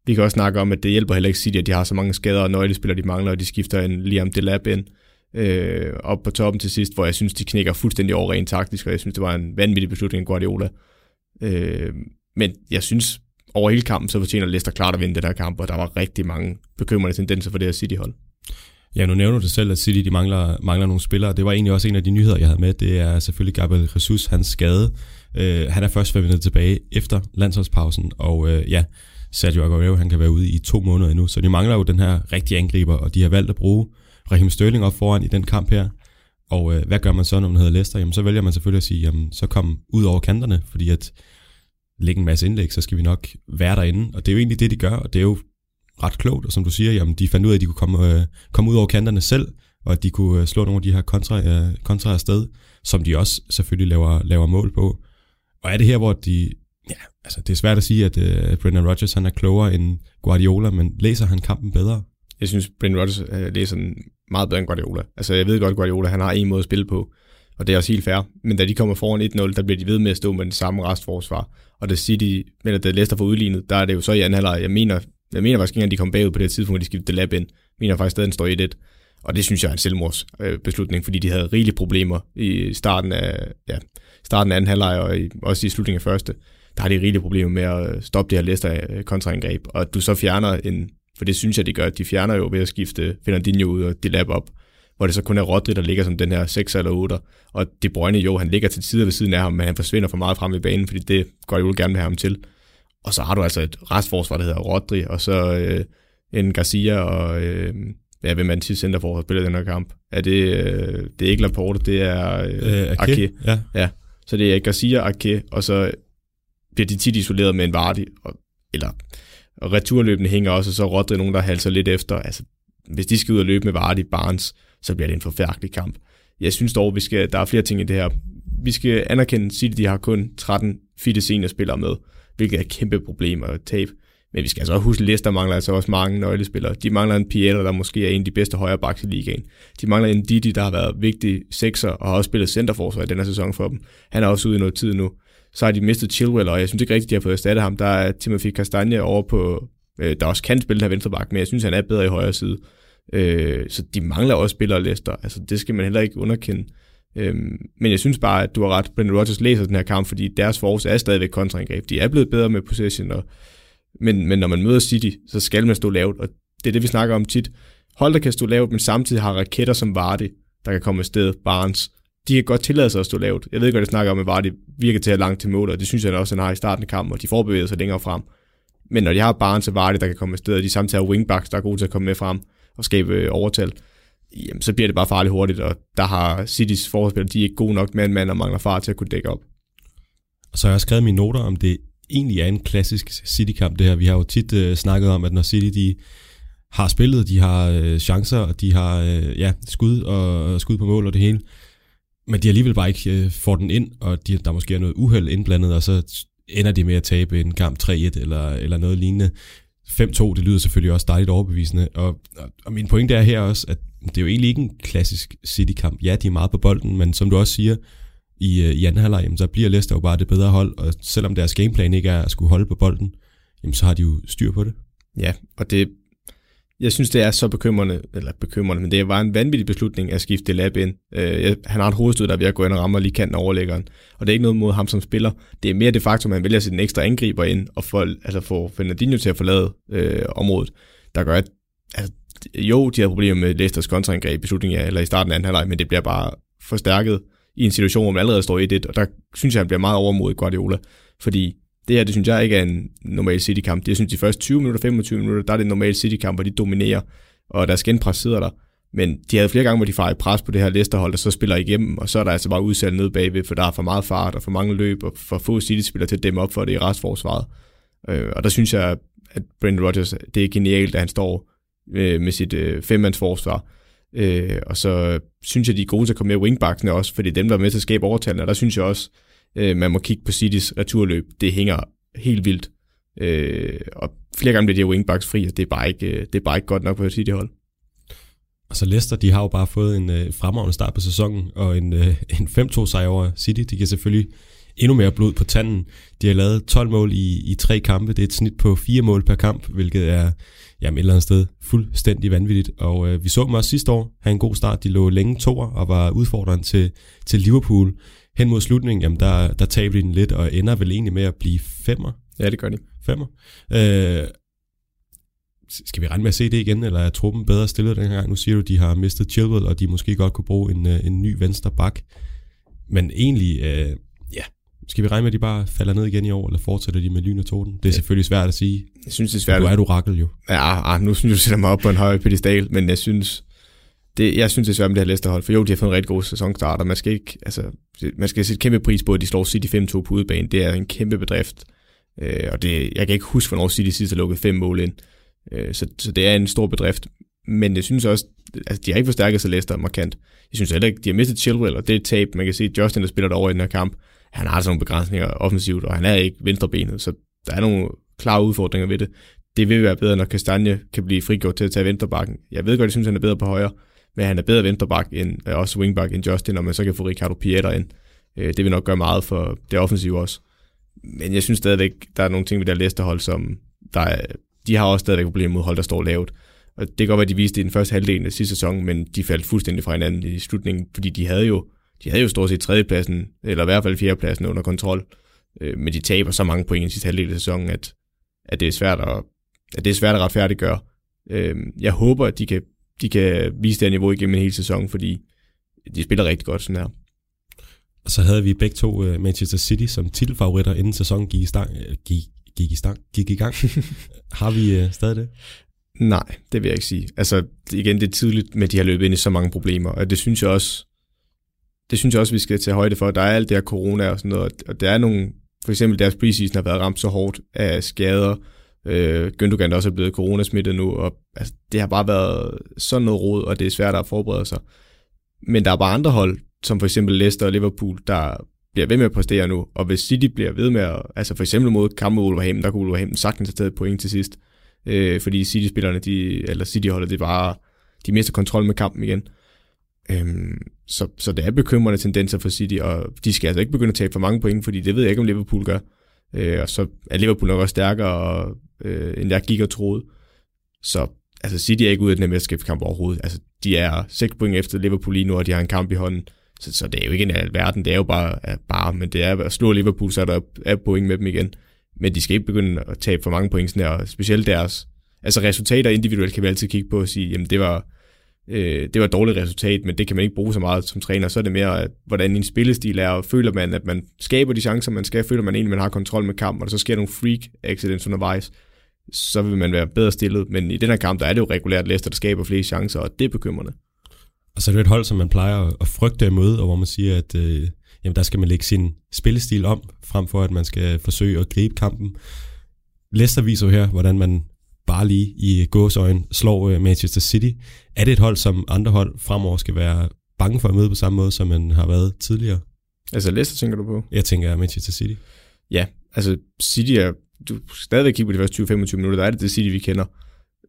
vi kan også snakke om, at det hjælper heller ikke City, at de har så mange skader og nøglespillere, de mangler, og de skifter en Liam Delap ind øh, op på toppen til sidst, hvor jeg synes, de knækker fuldstændig over rent taktisk, og jeg synes, det var en vanvittig beslutning af Guardiola. Øh, men jeg synes, over hele kampen, så fortjener Leicester klart at vinde den der kamp, og der var rigtig mange bekymrende tendenser for det her City-hold. Ja, nu nævner du selv, at City de mangler, mangler nogle spillere. Det var egentlig også en af de nyheder, jeg havde med. Det er selvfølgelig Gabriel Jesus, hans skade. Øh, han er først vendt tilbage efter landsholdspausen, og øh, ja, Sergio Aguero, han kan være ude i to måneder endnu. Så de mangler jo den her rigtige angriber, og de har valgt at bruge Raheem Sterling op foran i den kamp her. Og øh, hvad gør man så, når man hedder Leicester? Jamen, så vælger man selvfølgelig at sige, jamen, så kom ud over kanterne, fordi at lægge en masse indlæg, så skal vi nok være derinde. Og det er jo egentlig det, de gør, og det er jo ret klogt, og som du siger, jamen, de fandt ud af, at de kunne komme, øh, komme ud over kanterne selv, og at de kunne øh, slå nogle af de her kontra, øh, kontra afsted, som de også selvfølgelig laver, laver mål på. Og er det her, hvor de... Ja, altså det er svært at sige, at øh, Brendan Rodgers han er klogere end Guardiola, men læser han kampen bedre? Jeg synes, Brendan Rodgers øh, læser den meget bedre end Guardiola. Altså jeg ved godt, Guardiola han har en måde at spille på, og det er også helt fair. Men da de kommer foran 1-0, der bliver de ved med at stå med den samme restforsvar. Og det City, eller det Leicester får udlignet, der er det jo så i anden halvleg. Jeg mener, jeg mener faktisk ikke, at de kom bagud på det tidspunkt, hvor de skiftede lab ind. Jeg mener faktisk stadig, den står 1-1. Og det synes jeg er en selvmords beslutning, øh, fordi de havde rigelige problemer i starten af, ja, starten af anden halvleg og i, også i slutningen af første. Der har de rigelige problemer med at stoppe det her Leicester øh, kontraangreb. Og at du så fjerner en, for det synes jeg, de gør, de fjerner jo ved at skifte Fernandinho ud og de lab op, hvor det så kun er Rodri, der ligger som den her 6 eller 8. Og De Bruyne, jo, han ligger til tider ved siden af ham, men han forsvinder for meget frem i banen, fordi det går jo gerne med ham til. Og så har du altså et restforsvar, der hedder Rodri, og så øh, en Garcia og... Øh, ja, hvem er den sidste centerfor, der spiller den her kamp? Er det, øh, det er ikke Laporte, det er øh, øh, Ake. Ja. ja. Så det er Garcia, Ake, og så bliver de tit isoleret med en Vardy, og, eller og returløbende hænger også, og så Rodri nogen, der halser lidt efter. Altså, hvis de skal ud og løbe med Vardy, Barnes, så bliver det en forfærdelig kamp. Jeg synes dog, vi skal, der er flere ting i det her. Vi skal anerkende, at de har kun 13 fitte seniorspillere med hvilket er et kæmpe problem og tab. Men vi skal altså også huske, at Leicester mangler altså også mange nøglespillere. De mangler en Pietro, der måske er en af de bedste højre backs i ligaen. De mangler en Didi, der har været vigtig sekser og har også spillet centerforsvar i her sæson for dem. Han er også ude i noget tid nu. Så har de mistet Chilwell, og jeg synes ikke rigtigt, de har fået erstattet ham. Der er Timothy Castagne over på, øh, der også kan spille den her venstreback, men jeg synes, han er bedre i højre side. Øh, så de mangler også spillere Leicester. Altså, det skal man heller ikke underkende. Øhm, men jeg synes bare, at du har ret. Brendan Rodgers læser den her kamp, fordi deres force er stadigvæk kontraangreb. De er blevet bedre med possession, og, men, men når man møder City, så skal man stå lavt, og det er det, vi snakker om tit. Hold, der kan stå lavt, men samtidig har raketter som Vardy, der kan komme afsted, Barnes, de kan godt tillade sig at stå lavt. Jeg ved godt, at jeg snakker om, at Vardy virker til at langt til mål, og det synes jeg også, at han har i starten af kampen, og de forbereder sig længere frem. Men når de har Barnes og Vardy, der kan komme med sted, og de samtidig har wingbacks, der er gode til at komme med frem og skabe øh, overtal, jamen, så bliver det bare farligt hurtigt, og der har Citys forspil, de er ikke gode nok med en mand og mangler far til at kunne dække op. Og så har jeg skrevet mine noter om, det egentlig er en klassisk City-kamp, det her. Vi har jo tit øh, snakket om, at når City de har spillet, de har øh, chancer, og de har øh, ja, skud og, og skud på mål og det hele, men de alligevel bare ikke øh, får den ind, og de, der måske er noget uheld indblandet, og så ender de med at tabe en kamp 3-1 eller, eller noget lignende. 5-2, det lyder selvfølgelig også dejligt overbevisende, og, og, og min pointe er her også, at det er jo egentlig ikke en klassisk City-kamp. Ja, de er meget på bolden, men som du også siger, i, øh, i anden halvleg, så bliver Leicester jo bare det bedre hold, og selvom deres gameplan ikke er at skulle holde på bolden, jamen, så har de jo styr på det. Ja, og det, jeg synes, det er så bekymrende, eller bekymrende, men det var en vanvittig beslutning at skifte Lab ind. Øh, han har et hovedstød, der er ved at gå ind og ramme lige kanten overlæggeren. Og det er ikke noget mod ham som spiller. Det er mere det faktum, at han vælger sin en ekstra angriber ind, og får, altså får Fernandinho til at forlade øh, området, der gør, at altså, jo, de har problemer med Leicesters kontraangreb i slutningen af, eller i starten af anden halvleg, men det bliver bare forstærket i en situation, hvor man allerede står 1-1, og der synes jeg, han bliver meget overmodig Guardiola, fordi det her, det synes jeg ikke er en normal City-kamp. Det, jeg synes, de første 20 minutter, 25 minutter, der er det en normal City-kamp, hvor de dominerer, og deres genpres sidder der. Men de havde flere gange, hvor de farer pres på det her Leicester-hold, der så spiller igennem, og så er der altså bare udsat nede bagved, for der er for meget fart og for mange løb, og for få City-spillere til at dæmme op for det i restforsvaret. Øh, og der synes jeg, at Brendan Rodgers, det er genialt, at han står øh, med sit øh, femmandsforsvar, Øh, og så synes jeg, de er gode til at komme med wingbacksene også, fordi dem, der er med til at skabe overtalene, og der synes jeg også, øh, man må kigge på Citys returløb. Det hænger helt vildt. Øh, og flere gange bliver de her wingbacks fri, og det er bare ikke, øh, det er bare ikke godt nok på et City-hold. Og så Leicester, de har jo bare fået en øh, fremragende start på sæsonen, og en, øh, en 5-2 sejr over City. De kan selvfølgelig endnu mere blod på tanden. De har lavet 12 mål i, i tre kampe. Det er et snit på fire mål per kamp, hvilket er jamen, et eller andet sted fuldstændig vanvittigt. Og øh, vi så dem også sidste år have en god start. De lå længe toer og var udfordrende til, til Liverpool. Hen mod slutningen, jamen, der, der taber de den lidt og ender vel egentlig med at blive femmer. Ja, det gør de. Femmer. Øh, skal vi regne med at se det igen, eller er truppen bedre stillet den her gang? Nu siger du, de har mistet Chilwell, og de måske godt kunne bruge en, øh, en ny venstre bak. Men egentlig, øh, ja, skal vi regne med, at de bare falder ned igen i år, eller fortsætter de med lyn og torden? Det er ja. selvfølgelig svært at sige. Jeg synes, det er svært. Du er et orakel jo. Ja, ah, nu synes jeg, du sætter mig op på en høj pedestal, men jeg synes, det, jeg synes, det er svært med det her Leicester-hold, for jo, de har fået en rigtig god sæsonstart, og man skal ikke, altså, man skal sætte kæmpe pris på, at de slår City 5-2 på udebane. Det er en kæmpe bedrift. Øh, og det, jeg kan ikke huske, hvornår City sidst har lukket fem mål ind. Øh, så, så det er en stor bedrift. Men jeg synes også, altså de har ikke forstærket sig Leicester markant. Jeg synes heller ikke, de har mistet Chilwell, og det er et tab. Man kan se, at Justin, der spiller derovre i den her kamp, han har sådan nogle begrænsninger offensivt, og han er ikke venstrebenet, så der er nogle klare udfordringer ved det. Det vil være bedre, når Kastanje kan blive frigjort til at tage venstrebakken. Jeg ved godt, jeg synes, han er bedre på højre, men han er bedre venstreback end, øh, også wingback end Justin, og man så kan få Ricardo Pieter ind. Øh, det vil nok gøre meget for det offensive også. Men jeg synes stadigvæk, der er nogle ting ved der Leicester-hold, som der er, de har også stadigvæk problemer mod hold, der står lavt. Og det kan godt være, de viste det i den første halvdel af sidste sæson, men de faldt fuldstændig fra hinanden i slutningen, fordi de havde jo, de havde jo stort set tredjepladsen, eller i hvert fald fjerdepladsen under kontrol. Øh, men de taber så mange point i sidste halvdel af sæsonen, at, at det er svært at, at det er svært at retfærdiggøre. Øh, jeg håber, at de kan, de kan vise det niveau igennem en hel sæson, fordi de spiller rigtig godt sådan her. Og så havde vi begge to uh, Manchester City som titelfavoritter, inden sæsonen gik i, stang, uh, gik, gik i, stang, gik i gang. har vi uh, stadig det? Nej, det vil jeg ikke sige. Altså, igen, det er tidligt at de har løbet ind i så mange problemer, og det synes jeg også, det synes jeg også, vi skal tage højde for. Der er alt det her corona og sådan noget, og der er nogle, for eksempel deres preseason har været ramt så hårdt af skader. Øh, Gündogan er også blevet coronasmittet nu, og altså, det har bare været sådan noget råd, og det er svært at forberede sig. Men der er bare andre hold, som for eksempel Leicester og Liverpool, der bliver ved med at præstere nu, og hvis City bliver ved med at, altså for eksempel mod kampen mod Wolverhampton, der kunne Wolverhampton sagtens have taget point til sidst, øh, fordi City-spillerne, de, eller City-holdet, det bare, de mister kontrol med kampen igen. Øhm, så, så det er bekymrende tendenser for City, og de skal altså ikke begynde at tabe for mange point, fordi det ved jeg ikke, om Liverpool gør. Øh, og så er Liverpool nok også stærkere, og øh, end jeg gik og troede. Så altså City er ikke ude af den her mesterskabskamp overhovedet. Altså, de er 6 point efter Liverpool lige nu, og de har en kamp i hånden. Så, så det er jo ikke en alverden, det er jo bare, er bare men det er at slå Liverpool, så er der er point med dem igen. Men de skal ikke begynde at tabe for mange point, sådan her, og specielt deres altså resultater individuelt kan vi altid kigge på og sige, jamen det var, øh, det var et dårligt resultat, men det kan man ikke bruge så meget som træner. Så er det mere, at, hvordan din spillestil er, og føler man, at man skaber de chancer, man skal, føler man egentlig, man har kontrol med kampen, og så sker nogle freak accidents undervejs, så vil man være bedre stillet. Men i den her kamp, der er det jo regulært Leicester, der skaber flere chancer, og det er bekymrende. Og så er det et hold, som man plejer at frygte imod, og hvor man siger, at øh, jamen, der skal man lægge sin spillestil om, frem for at man skal forsøge at gribe kampen. Leicester viser jo her, hvordan man bare lige i gåsøjen slår øh, Manchester City. Er det et hold, som andre hold fremover skal være bange for at møde på samme måde, som man har været tidligere? Altså Leicester tænker du på? Jeg tænker Manchester City. Ja, altså City er, du stadigvæk kigge på de første 20-25 minutter, der er det det City, vi kender.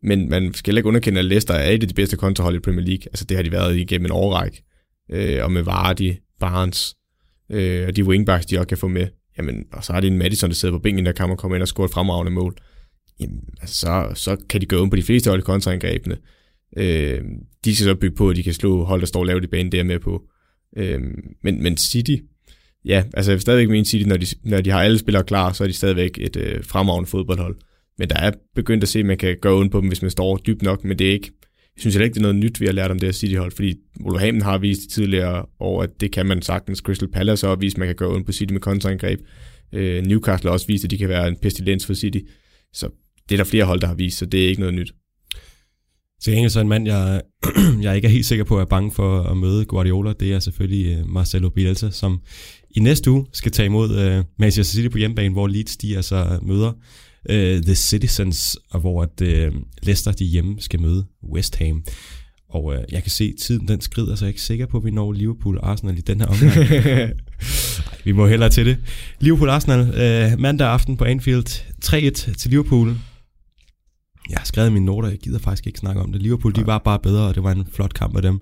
Men man skal ikke underkende, at Leicester er et af de bedste kontrahold i Premier League. Altså det har de været igennem en årrække. Øh, og med Vardy, Barnes, øh, og de wingbacks, de også kan få med. Jamen, og så har de en Madison, der sidder på bænken, der kan man komme ind og score et fremragende mål jamen, altså, så, så kan de gå på de fleste hold kontraangrebene. Øh, de skal så bygge på, at de kan slå hold, der står lavt i banen, der med på. Øh, men, men City, ja, altså jeg vil stadigvæk mene City, når de, når de har alle spillere klar, så er de stadigvæk et øh, fremragende fodboldhold. Men der er begyndt at se, at man kan gøre ondt på dem, hvis man står dybt nok, men det er ikke, jeg synes heller ikke, det er noget nyt, vi har lært om det her City-hold, fordi Wolverhampton har vist tidligere over, at det kan man sagtens. Crystal Palace har vist, at man kan gøre ondt på City med kontraangreb. Øh, Newcastle har også vist, at de kan være en pestilens for City. Så det er der flere hold, der har vist, så det er ikke noget nyt. Til gengæld så en mand, jeg, jeg ikke er helt sikker på, er bange for at møde Guardiola, det er selvfølgelig uh, Marcelo Bielsa, som i næste uge skal tage imod uh, Manchester City på hjemmebane, hvor Leeds de altså møder uh, The Citizens, og hvor at, uh, Leicester de hjemme skal møde West Ham. Og uh, jeg kan se, at tiden den skrider, så jeg er ikke sikker på, at vi når Liverpool og Arsenal i den her omgang. Ej, vi må hellere til det. Liverpool-Arsenal uh, mandag aften på Anfield. 3-1 til Liverpool. Jeg har skrevet mine noter, jeg gider faktisk ikke snakke om det. Liverpool, de var bare bedre, og det var en flot kamp af dem.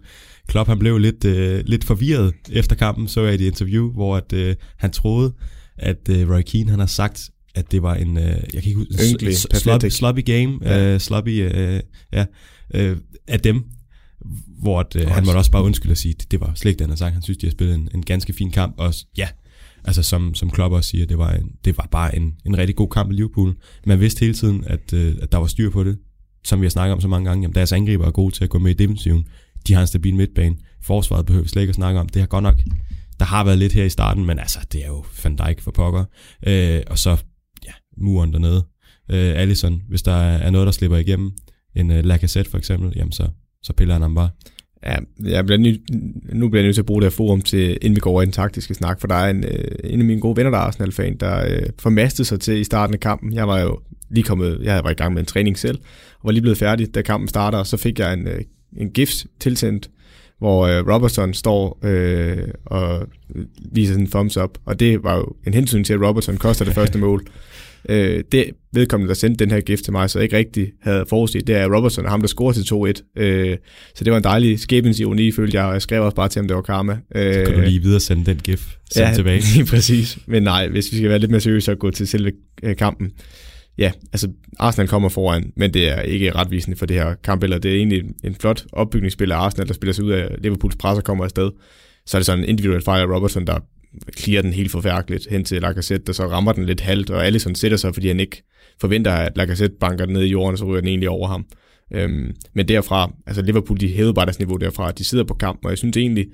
Klopp, han blev lidt, øh, lidt forvirret efter kampen, så jeg i et interview, hvor at, øh, han troede, at øh, Roy Keane, han har sagt, at det var en, øh, jeg kan ikke huske, Ynkelig, sloppy, sloppy game, ja. øh, sloppy, øh, ja, øh, af dem, hvor at, øh, han måtte også bare undskylde og sige, det, det var slet ikke det, han havde sagt. Han synes, de har spillet en, en ganske fin kamp, og ja, Altså som, som Klopp også siger, det var, en, det var bare en, en rigtig god kamp i Liverpool. Man vidste hele tiden, at, øh, at der var styr på det. Som vi har snakket om så mange gange, jamen deres angriber er gode til at gå med i defensiven. De har en stabil midtbane. Forsvaret behøver vi slet ikke at snakke om. Det har godt nok, der har været lidt her i starten, men altså, det er jo Van Dijk for pokker. Øh, og så, ja, muren dernede. Øh, Allison, hvis der er noget, der slipper igennem, en uh, Lacazette for eksempel, jamen så, så piller han ham bare. Ja, jeg bliver ny, nu bliver jeg nødt til at bruge det her forum til, inden vi går over i den taktiske snak, for der er en, øh, en af mine gode venner, der er Arsenal-fan, der øh, formastede sig til i starten af kampen. Jeg var jo lige kommet, jeg var i gang med en træning selv, og var lige blevet færdig, da kampen starter, og så fik jeg en, øh, en gift tilsendt, hvor øh, Robertson står øh, og viser en thumbs up, og det var jo en hensyn til, at Robertson koster det første mål. Øh, det vedkommende, der sendte den her gift til mig, så ikke rigtig havde forudset, det er Robertson, ham der scorer til 2-1. Øh, så det var en dejlig skæbens ironi, følte jeg, og jeg skrev også bare til ham, det var karma. Øh, så kan du lige videre sende den gif ja, tilbage. lige præcis. Men nej, hvis vi skal være lidt mere seriøse og gå til selve øh, kampen. Ja, altså Arsenal kommer foran, men det er ikke retvisende for det her kampbillede. Det er egentlig en flot opbygningsspil af Arsenal, der spiller sig ud af Liverpools pres og kommer afsted. Så er det sådan en individuel fejl af Robertson, der clear den helt forfærdeligt hen til Lacazette, der så rammer den lidt halvt, og Allison sætter sig, fordi han ikke forventer, at Lacazette banker den ned i jorden, og så ryger den egentlig over ham. Øhm, men derfra, altså Liverpool, de hævede bare deres niveau derfra, de sidder på kamp, og jeg synes egentlig,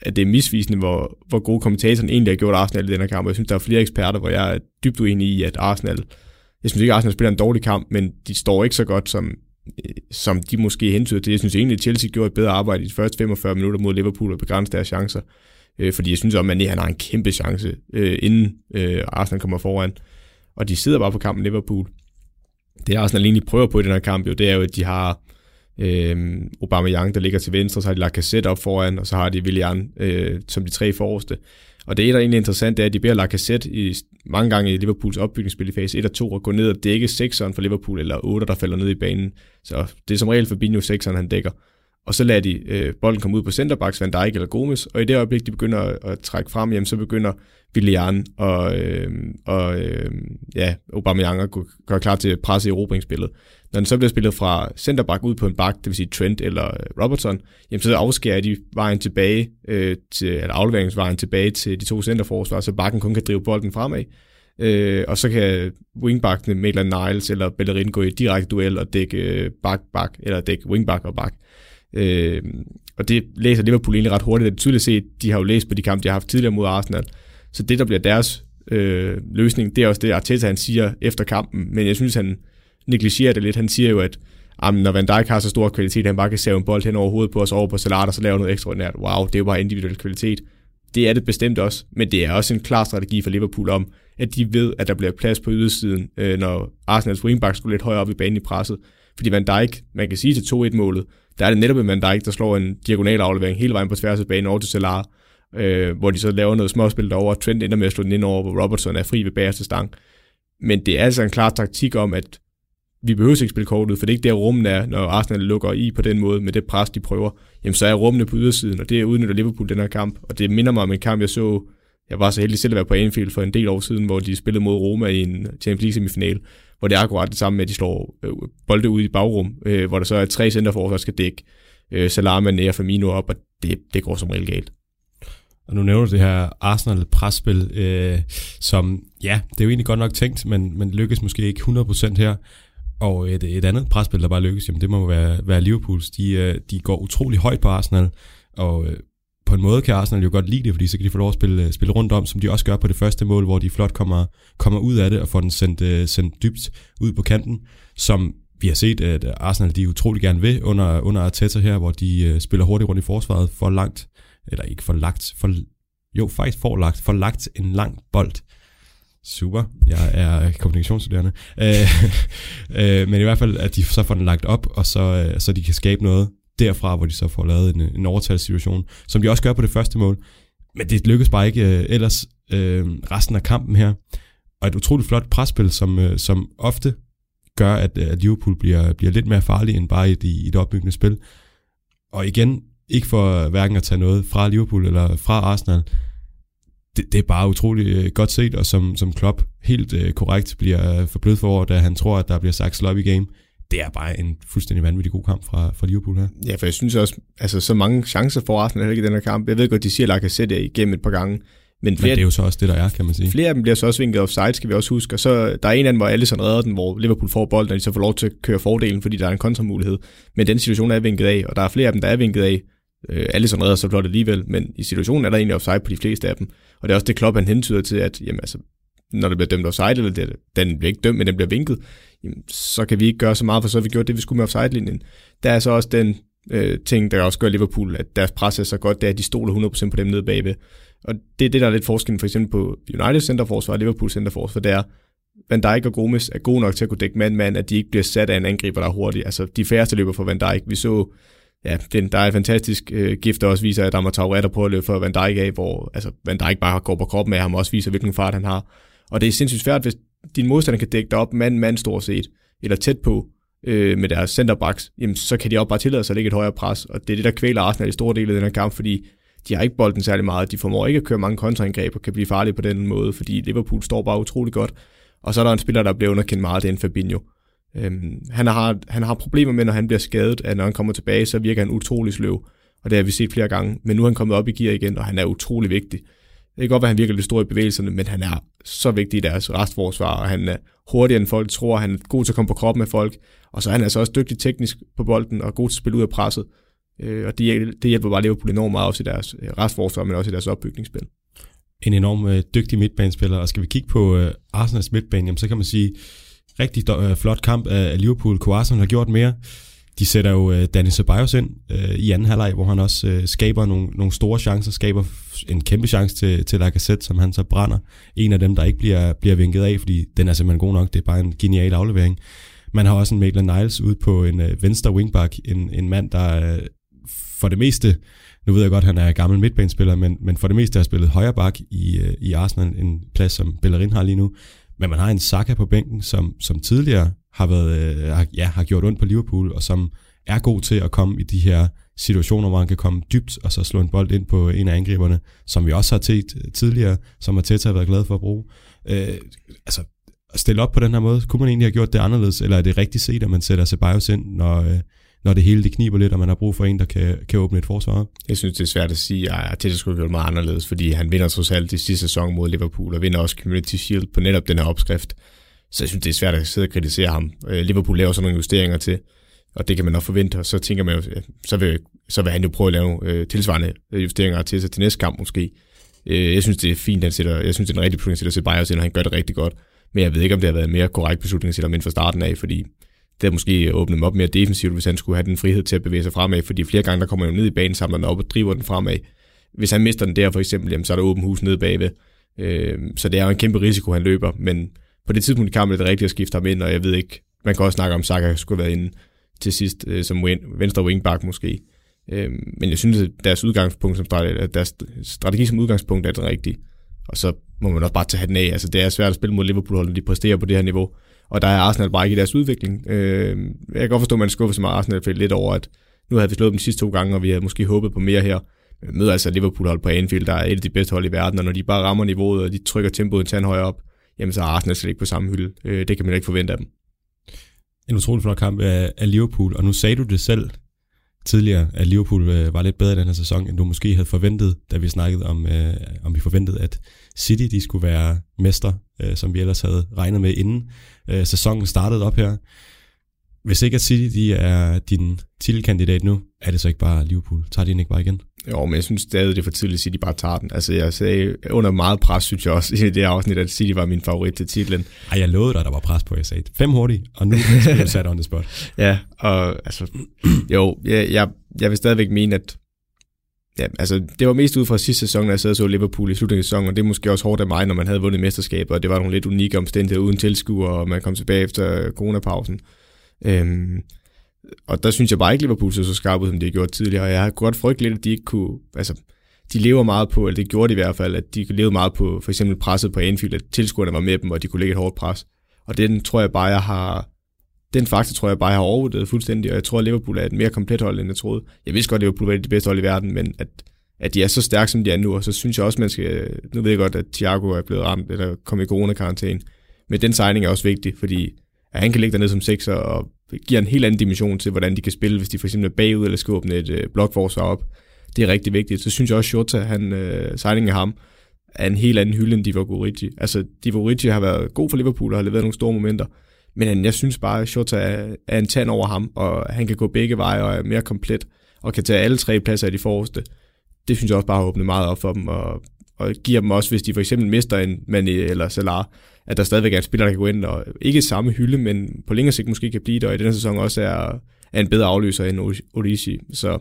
at det er misvisende, hvor, hvor gode kommentatoren egentlig har gjort Arsenal i den her kamp. Jeg synes, der er flere eksperter, hvor jeg er dybt uenig i, at Arsenal, jeg synes ikke, at Arsenal spiller en dårlig kamp, men de står ikke så godt, som, øh, som de måske hentyder til. Jeg synes egentlig, at Chelsea gjorde et bedre arbejde i de første 45 minutter mod Liverpool og begrænse deres chancer. Øh, fordi jeg synes at Mané han har en kæmpe chance, øh, inden øh, Arsenal kommer foran. Og de sidder bare på kampen Liverpool. Det Arsenal egentlig prøver på i den her kamp, jo, det er jo, at de har øh, Aubameyang, der ligger til venstre, så har de Lacazette op foran, og så har de Willian øh, som de tre forreste. Og det, der er egentlig interessant, det er, at de beder Lacazette i, mange gange i Liverpools opbygningsspil i fase 1 og 2 at gå ned og dække 6'eren for Liverpool, eller 8, der falder ned i banen. Så det er som regel Fabinho 6'eren, han dækker og så lader de øh, bolden komme ud på centerbacks, Van Dijk eller Gomes, og i det øjeblik, de begynder at, at trække frem, jamen, så begynder Willian og, øh, og øh, ja, Aubameyang at gøre klar til at presse erobringsspillet. Når den så bliver spillet fra centerback ud på en bak, det vil sige Trent eller øh, Robertson, jamen, så afskærer de vejen tilbage, øh, til, eller afleveringsvejen tilbage til de to centerforsvar, så bakken kun kan drive bolden fremad. Øh, og så kan wingbackene Maitland Niles eller Bellerin gå i direkte duel og dække øh, back-back, eller dække wingback og back. Øh, Øh, og det læser Liverpool egentlig ret hurtigt. Det er tydeligt set, de har jo læst på de kampe, de har haft tidligere mod Arsenal. Så det, der bliver deres øh, løsning, det er også det, Arteta han siger efter kampen. Men jeg synes, han negligerer det lidt. Han siger jo, at jamen, når Van Dijk har så stor kvalitet, han bare kan save en bold hen over hovedet på os over på Salat, og så laver noget ekstraordinært. Wow, det er jo bare individuel kvalitet. Det er det bestemt også, men det er også en klar strategi for Liverpool om, at de ved, at der bliver plads på ydersiden, øh, når Arsenals wingback skulle lidt højere op i banen i presset. Fordi Van Dijk, man kan sige til 2-1-målet, der er det netop en Van Dijk, der slår en diagonal aflevering hele vejen på tværs af banen over til Salah, øh, hvor de så laver noget småspil derovre, og Trent ender med at slå den ind over, hvor Robertson er fri ved bagerste stang. Men det er altså en klar taktik om, at vi behøver ikke spille kortet, for det er ikke der rummen er, når Arsenal lukker i på den måde med det pres, de prøver. Jamen så er rummene på ydersiden, og det er udnytter Liverpool den her kamp. Og det minder mig om en kamp, jeg så, jeg var så heldig selv at være på Anfield for en del år siden, hvor de spillede mod Roma i en Champions League semifinal, hvor det er akkurat det samme med, at de slår øh, bolde ud i bagrum, øh, hvor der så er tre centerforsvar, der skal dække øh, Salama, Nea Firmino op, og det, det går som regel galt. Og nu nævner du det her Arsenal-presspil, øh, som, ja, det er jo egentlig godt nok tænkt, men, men lykkes måske ikke 100% her. Og et, et andet presspil, der bare lykkes, jamen det må være, være Liverpools. De, øh, de går utrolig højt på Arsenal, og øh, på en måde kan Arsenal jo godt lide det, fordi så kan de få lov at spille, øh, spille rundt om, som de også gør på det første mål, hvor de flot kommer, kommer ud af det og får den sendt, øh, sendt dybt ud på kanten, som vi har set, at Arsenal de utrolig gerne vil under, under Arteta her, hvor de øh, spiller hurtigt rundt i forsvaret for langt, eller ikke for lagt, for, jo faktisk for lagt, for lagt en lang bold. Super, jeg er kommunikationsstuderende. Øh, øh, men i hvert fald, at de så får den lagt op, og så, så de kan skabe noget derfra, hvor de så får lavet en, en overtalssituation, som de også gør på det første mål. Men det lykkes bare ikke øh, ellers øh, resten af kampen her. Og et utroligt flot presspil, som, øh, som ofte gør, at, øh, at Liverpool bliver, bliver lidt mere farlig end bare i, i et opbyggende spil. Og igen, ikke for hverken at tage noget fra Liverpool eller fra Arsenal, det, det er bare utroligt øh, godt set, og som, som Klopp helt øh, korrekt bliver øh, forblødt for, da han tror, at der bliver sagt sloppy game. Det er bare en fuldstændig vanvittig god kamp fra, fra Liverpool her. Ja, for jeg synes også, altså så mange chancer for Arsenal ikke i den her kamp. Jeg ved godt, de siger, at Lacazette igennem et par gange. Men, flere, men det er jo så også det, der er, kan man sige. Flere af dem bliver så også vinket offside, skal vi også huske. Og så der er en af dem, hvor Alisson redder den, hvor Liverpool får bolden, og de så får lov til at køre fordelen, fordi der er en kontramulighed. Men den situation er vinket af, og der er flere af dem, der er vinket af. Øh, Alisson redder så flot alligevel, men i situationen er der egentlig offside på de fleste af dem. Og det er også det, Klopp han hentyder til, at jamen, altså, når det bliver dømt offside, eller det, den bliver ikke dømt, men den bliver vinket, jamen, så kan vi ikke gøre så meget, for så har vi gjort det, vi skulle med offside-linjen. Der er så også den øh, ting, der også gør Liverpool, at deres pres er så godt, det er, at de stoler 100% på dem nede bagved. Og det er det, der er lidt forskellen for eksempel på United centerforsvar og Liverpool centerforsvar, det er, Van Dijk og Gomes er gode nok til at kunne dække mand-mand, at de ikke bliver sat af en angriber, der er hurtig. Altså, de færreste løber for Van Dijk. Vi så ja, den, der er et fantastisk øh, gift, der også viser, at Amateur er der på at løbe for Van Dijk af, hvor altså, Van Dijk bare går på kroppen af ham, og også viser, hvilken fart han har. Og det er sindssygt svært, hvis din modstander kan dække dig op mand mand stort set, eller tæt på øh, med deres centerbacks, jamen, så kan de også bare tillade sig at lægge et højere pres, og det er det, der kvæler Arsenal i store dele af den her kamp, fordi de har ikke bolden særlig meget, de formår ikke at køre mange kontraangreb og kan blive farlige på den måde, fordi Liverpool står bare utrolig godt. Og så er der en spiller, der bliver underkendt meget, det er en Fabinho. Øhm, han, har, han har problemer med, når han bliver skadet, at når han kommer tilbage, så virker han utrolig sløv. Og det har vi set flere gange. Men nu er han kommet op i gear igen, og han er utrolig vigtig. Det kan godt være, at han virker lidt stor i bevægelserne, men han er så vigtig i deres restforsvar, og han er hurtigere end folk tror, han er god til at komme på kroppen med folk, og så er han altså også dygtig teknisk på bolden, og god til at spille ud af presset. Øh, og det, det hjælper bare Liverpool enormt meget også i deres øh, restforsvar, men også i deres opbygningsspil. En enorm øh, dygtig midtbanespiller, og skal vi kigge på øh, Arsenals midtbane, jamen, så kan man sige, rigtig øh, flot kamp af Liverpool. Coason har gjort mere. De sætter jo øh, Danny Ceballos ind øh, i anden halvleg, hvor han også øh, skaber nogle, nogle store chancer, skaber en kæmpe chance til, til Lacazette, som han så brænder. En af dem, der ikke bliver, bliver vinket af, fordi den er simpelthen god nok. Det er bare en genial aflevering. Man har også en Maitland Niles ude på en øh, venstre wingback, en, en mand, der øh, for det meste, nu ved jeg godt, han er gammel midtbanespiller, men, men for det meste har spillet højre bak i, øh, i Arsenal, en plads, som Bellerin har lige nu. Men man har en Saka på bænken, som, som tidligere har, været, øh, har, ja, har gjort ondt på Liverpool, og som er god til at komme i de her situationer, hvor han kan komme dybt og så slå en bold ind på en af angriberne, som vi også har set øh, tidligere, som Arteta har været glad for at bruge. Øh, altså, at stille op på den her måde, kunne man egentlig have gjort det anderledes, eller er det rigtigt set, at man sætter Ceballos ind, når, øh, når det hele det kniber lidt, og man har brug for en, der kan, kan åbne et forsvar? Jeg synes, det er svært at sige, at Arteta skulle have gjort meget anderledes, fordi han vinder trods alt i sidste sæson mod Liverpool, og vinder også Community Shield på netop den her opskrift. Så jeg synes, det er svært at sidde og kritisere ham. Øh, Liverpool laver sådan nogle justeringer til, og det kan man nok forvente, og så tænker man jo, så vil, så vil han jo prøve at lave øh, tilsvarende øh, justeringer til sig til næste kamp måske. Øh, jeg synes, det er fint, han sætter, jeg synes, det er en rigtig beslutning, at sætte Ceballos ind, og han gør det rigtig godt. Men jeg ved ikke, om det har været en mere korrekt beslutning at sætte ham ind fra starten af, fordi det har måske åbnet dem op mere defensivt, hvis han skulle have den frihed til at bevæge sig fremad, fordi flere gange, der kommer han jo ned i banen, samler den op og driver den fremad. Hvis han mister den der for eksempel, jamen, så er der åben hus nede bagved. Øh, så det er jo en kæmpe risiko, han løber, men på det tidspunkt i kampen er det rigtigt at skifte ham ind, og jeg ved ikke, man kan også snakke om, Saka skulle have været inde til sidst øh, som venstre wingback måske. Øh, men jeg synes, at deres udgangspunkt som strategi, deres strategi som udgangspunkt er det rigtige. Og så må man også bare tage den af. Altså, det er svært at spille mod Liverpool, når de præsterer på det her niveau. Og der er Arsenal bare ikke i deres udvikling. Øh, jeg kan godt forstå, at man skuffer sig meget Arsenal lidt over, at nu havde vi slået dem de sidste to gange, og vi havde måske håbet på mere her. Vi møder altså Liverpool hold på Anfield, der er et af de bedste hold i verden, og når de bare rammer niveauet, og de trykker tempoet en tand højere op, jamen så er Arsenal slet ikke på samme hylde. Øh, det kan man ikke forvente af dem. En utrolig flot kamp af, af Liverpool, og nu sagde du det selv tidligere, at Liverpool øh, var lidt bedre den her sæson, end du måske havde forventet, da vi snakkede om, øh, om vi forventede, at City de skulle være mester, øh, som vi ellers havde regnet med inden øh, sæsonen startede op her. Hvis ikke at City de er din titelkandidat nu, er det så ikke bare Liverpool? Tager de den ikke bare igen? Jo, men jeg synes stadig, det er for tidligt, at City bare tager den. Altså, jeg sagde, under meget pres, synes jeg også, i det afsnit, at City var min favorit til titlen. Ej, jeg lovede dig, at der var pres på, jeg sagde fem hurtigt, og nu er du sat on the spot. ja, og altså, jo, jeg, jeg, jeg vil stadigvæk mene, at Ja, altså, det var mest ud fra sidste sæson, når jeg sad og så Liverpool i slutningen af sæsonen, og det er måske også hårdt af mig, når man havde vundet mesterskabet, og det var nogle lidt unikke omstændigheder uden tilskuer, og man kom tilbage efter coronapausen. Øhm, og der synes jeg bare ikke, Liverpool så så skarp ud, som de har gjort tidligere, og jeg har godt frygtet lidt, at de ikke kunne, altså, de lever meget på, eller det gjorde de i hvert fald, at de levede meget på for eksempel presset på Anfield, at tilskuerne var med dem, og de kunne lægge et hårdt pres. Og den tror jeg bare, jeg har, den faktor tror jeg bare, jeg har overvurderet fuldstændig, og jeg tror, at Liverpool er et mere komplet hold, end jeg troede. Jeg vidste godt, at Liverpool var det bedste hold i verden, men at, at de er så stærke, som de er nu, og så synes jeg også, man skal, nu ved jeg godt, at Thiago er blevet ramt, eller kom i coronakarantæne, men den signing er også vigtig, fordi at han kan ligge dernede som sekser, og giver en helt anden dimension til, hvordan de kan spille, hvis de for eksempel er bagud, eller skal åbne et øh, blokforsvar op. Det er rigtig vigtigt. Så synes jeg også, Shota, han, øh, signing af ham, er en helt anden hylde end Divock Origi. Altså, Divock Origi har været god for Liverpool og har leveret nogle store momenter, men jeg synes bare, at Shota er, er en tand over ham, og han kan gå begge veje og er mere komplet, og kan tage alle tre pladser af de forreste. Det synes jeg også bare har åbnet meget op for dem, og, og giver dem også, hvis de for eksempel mister en Mane eller Salah, at der stadigvæk er en spiller, der kan gå ind, og ikke samme hylde, men på længere sigt måske kan blive det, og i denne sæson også er, er en bedre afløser end Origi. Så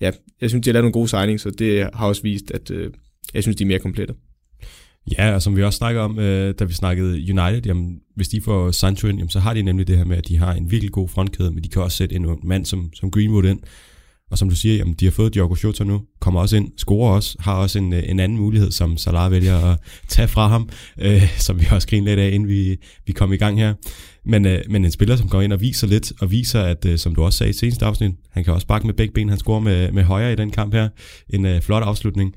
ja, jeg synes, de har lavet nogle gode signings, så det har også vist, at øh, jeg synes, de er mere komplette. Ja, og som vi også snakker om, øh, da vi snakkede United, jamen, hvis de får Sancho ind, jamen, så har de nemlig det her med, at de har en virkelig god frontkæde, men de kan også sætte en mand som, som Greenwood ind. Og som du siger, jamen, de har fået Diogo Jota nu, kommer også ind, scorer også, har også en, øh, en anden mulighed, som Salah vælger at tage fra ham, øh, som vi også grinede lidt af, inden vi, vi kom i gang her. Men, øh, men en spiller, som går ind og viser lidt, og viser, at øh, som du også sagde i seneste afsnit, han kan også bakke med begge ben, han scorer med, med højre i den kamp her. En øh, flot afslutning.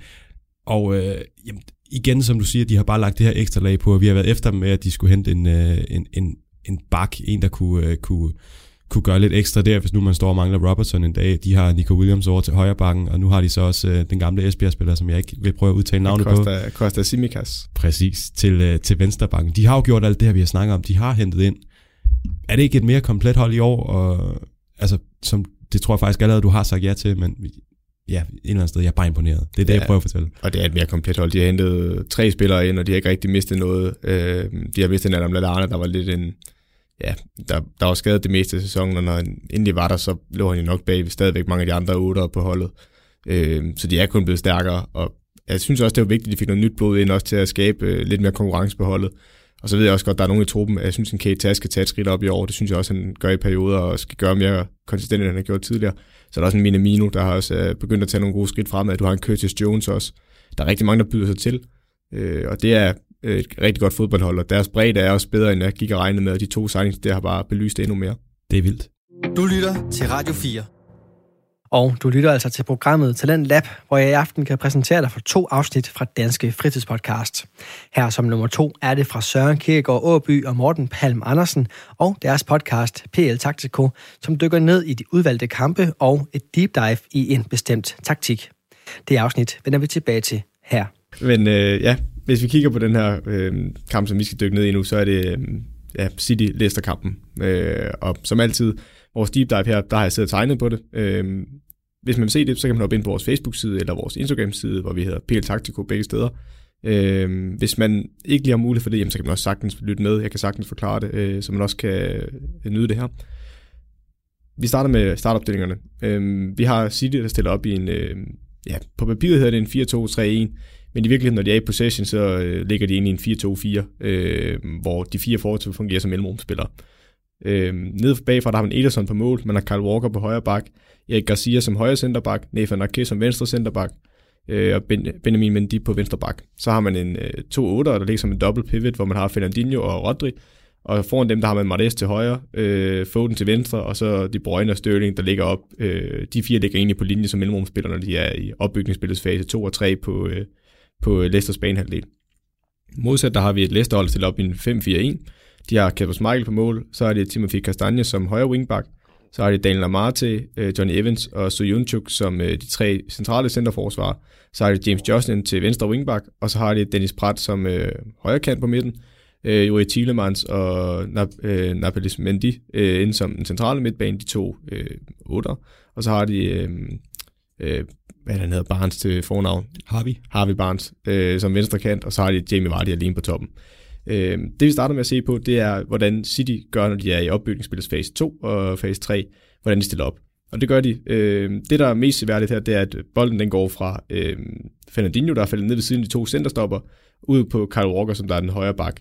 Og øh, jamen, igen, som du siger, de har bare lagt det her ekstra lag på, og vi har været efter dem med, at de skulle hente en, øh, en, en, en bak, en der kunne, øh, kunne, kunne gøre lidt ekstra der, hvis nu man står og mangler Robertson en dag. De har Nico Williams over til højre bakken, og nu har de så også øh, den gamle Esbjerg-spiller, som jeg ikke vil prøve at udtale navnet Costa, på. Costa Simikas. Præcis, til, øh, til venstre bakken. De har jo gjort alt det her, vi har snakket om. De har hentet ind. Er det ikke et mere komplet hold i år? Og, altså, som, det tror jeg faktisk allerede, du har sagt ja til, men ja, et eller andet sted, jeg er bare imponeret. Det er det, ja, jeg prøver at fortælle. Og det er et mere komplet hold. De har hentet tre spillere ind, og de har ikke rigtig mistet noget. Øh, de har mistet Adam Lallana, der var lidt en... Ja, der, der var skadet det meste af sæsonen, og når han endelig var der, så lå han jo nok bag stadigvæk mange af de andre otter på holdet. Øh, så de er kun blevet stærkere, og jeg synes også, det var vigtigt, at de fik noget nyt blod ind, også til at skabe øh, lidt mere konkurrence på holdet. Og så ved jeg også godt, at der er nogen i truppen, jeg synes, at Kate skal tage et skridt op i år. Det synes jeg også, han gør i perioder, og skal gøre mere konsistent, end han har gjort tidligere. Så er der også en Minamino, der har også øh, begyndt at tage nogle gode skridt fremad. Du har en Curtis Jones også. Der er rigtig mange, der byder sig til. Øh, og det er et rigtig godt fodboldhold, og deres bredde er også bedre, end jeg gik og regnede med, og de to signings, det har bare belyst det endnu mere. Det er vildt. Du lytter til Radio 4. Og du lytter altså til programmet Talent Lab, hvor jeg i aften kan præsentere dig for to afsnit fra Danske Fritidspodcast. Her som nummer to er det fra Søren Kierkegaard Åby og Morten Palm Andersen og deres podcast PL Taktiko, som dykker ned i de udvalgte kampe og et deep dive i en bestemt taktik. Det afsnit vender vi tilbage til her. Men øh, ja, hvis vi kigger på den her øh, kamp, som vi skal dykke ned i nu, så er det øh, ja, City-Leicester-kampen. Øh, og som altid, vores deep dive her, der har jeg siddet og tegnet på det. Øh, hvis man vil se det, så kan man hoppe ind på vores Facebook-side eller vores Instagram-side, hvor vi hedder PL Taktiko begge steder. Øh, hvis man ikke lige har mulighed for det, jamen, så kan man også sagtens lytte med. Jeg kan sagtens forklare det, øh, så man også kan øh, nyde det her. Vi starter med startopstillingerne. Øh, vi har City, der stiller op i en... Øh, ja, på papiret hedder det en 4-2-3-1, men i virkeligheden, når de er i possession, så øh, ligger de ind i en 4-2-4, øh, hvor de fire forward fungerer som mellemrumspillere. Øh, nede bagfra, der har man Ederson på mål, man har Kyle Walker på højre bak, Erik Garcia som højre centerback, Nathan Arke som venstre centerback, øh, og ben, Benjamin Mendy på venstre bak. Så har man en øh, 2-8, der ligger som en double pivot, hvor man har Fernandinho og Rodri, og foran dem, der har man Mares til højre, øh, Foden til venstre, og så De Bruyne og Sterling, der ligger op. Øh, de fire ligger egentlig på linje som mellemrumspillere, når de er i opbygningsspillets fase 2 og 3 på, øh, på øh, Leicesters banehalvdel. Modsat, der har vi et Leicester-hold stillet op i en 5-4-1. De har Kasper Michael på mål, så er det Timothy Castagne som højre wingback, så har de Daniel Amarte, øh, Johnny Evans og Soyunchuk som øh, de tre centrale centerforsvarer. Så har de James Jocelyn til venstre wingback, og så har de Dennis Pratt som øh, højre kant på midten. Øh, Juri Thielemans og Nap- øh, Napolis Mendy øh, inden som den centrale midtbane, de to øh, otter. Og så har de, øh, øh, hvad han hedder, Barnes til fornavn. Harvey. Harvey Barnes øh, som venstre kant, og så har de Jamie Vardy alene på toppen. Øh, det vi starter med at se på, det er, hvordan City gør, når de er i opbygningsspillets fase 2 og fase 3, hvordan de stiller op. Og det gør de. Øh, det, der er mest seværdigt her, det er, at bolden den går fra øh, Fernandinho, der er faldet ned ved siden af de to centerstopper, ud på Kyle Walker, som der er den højre bak.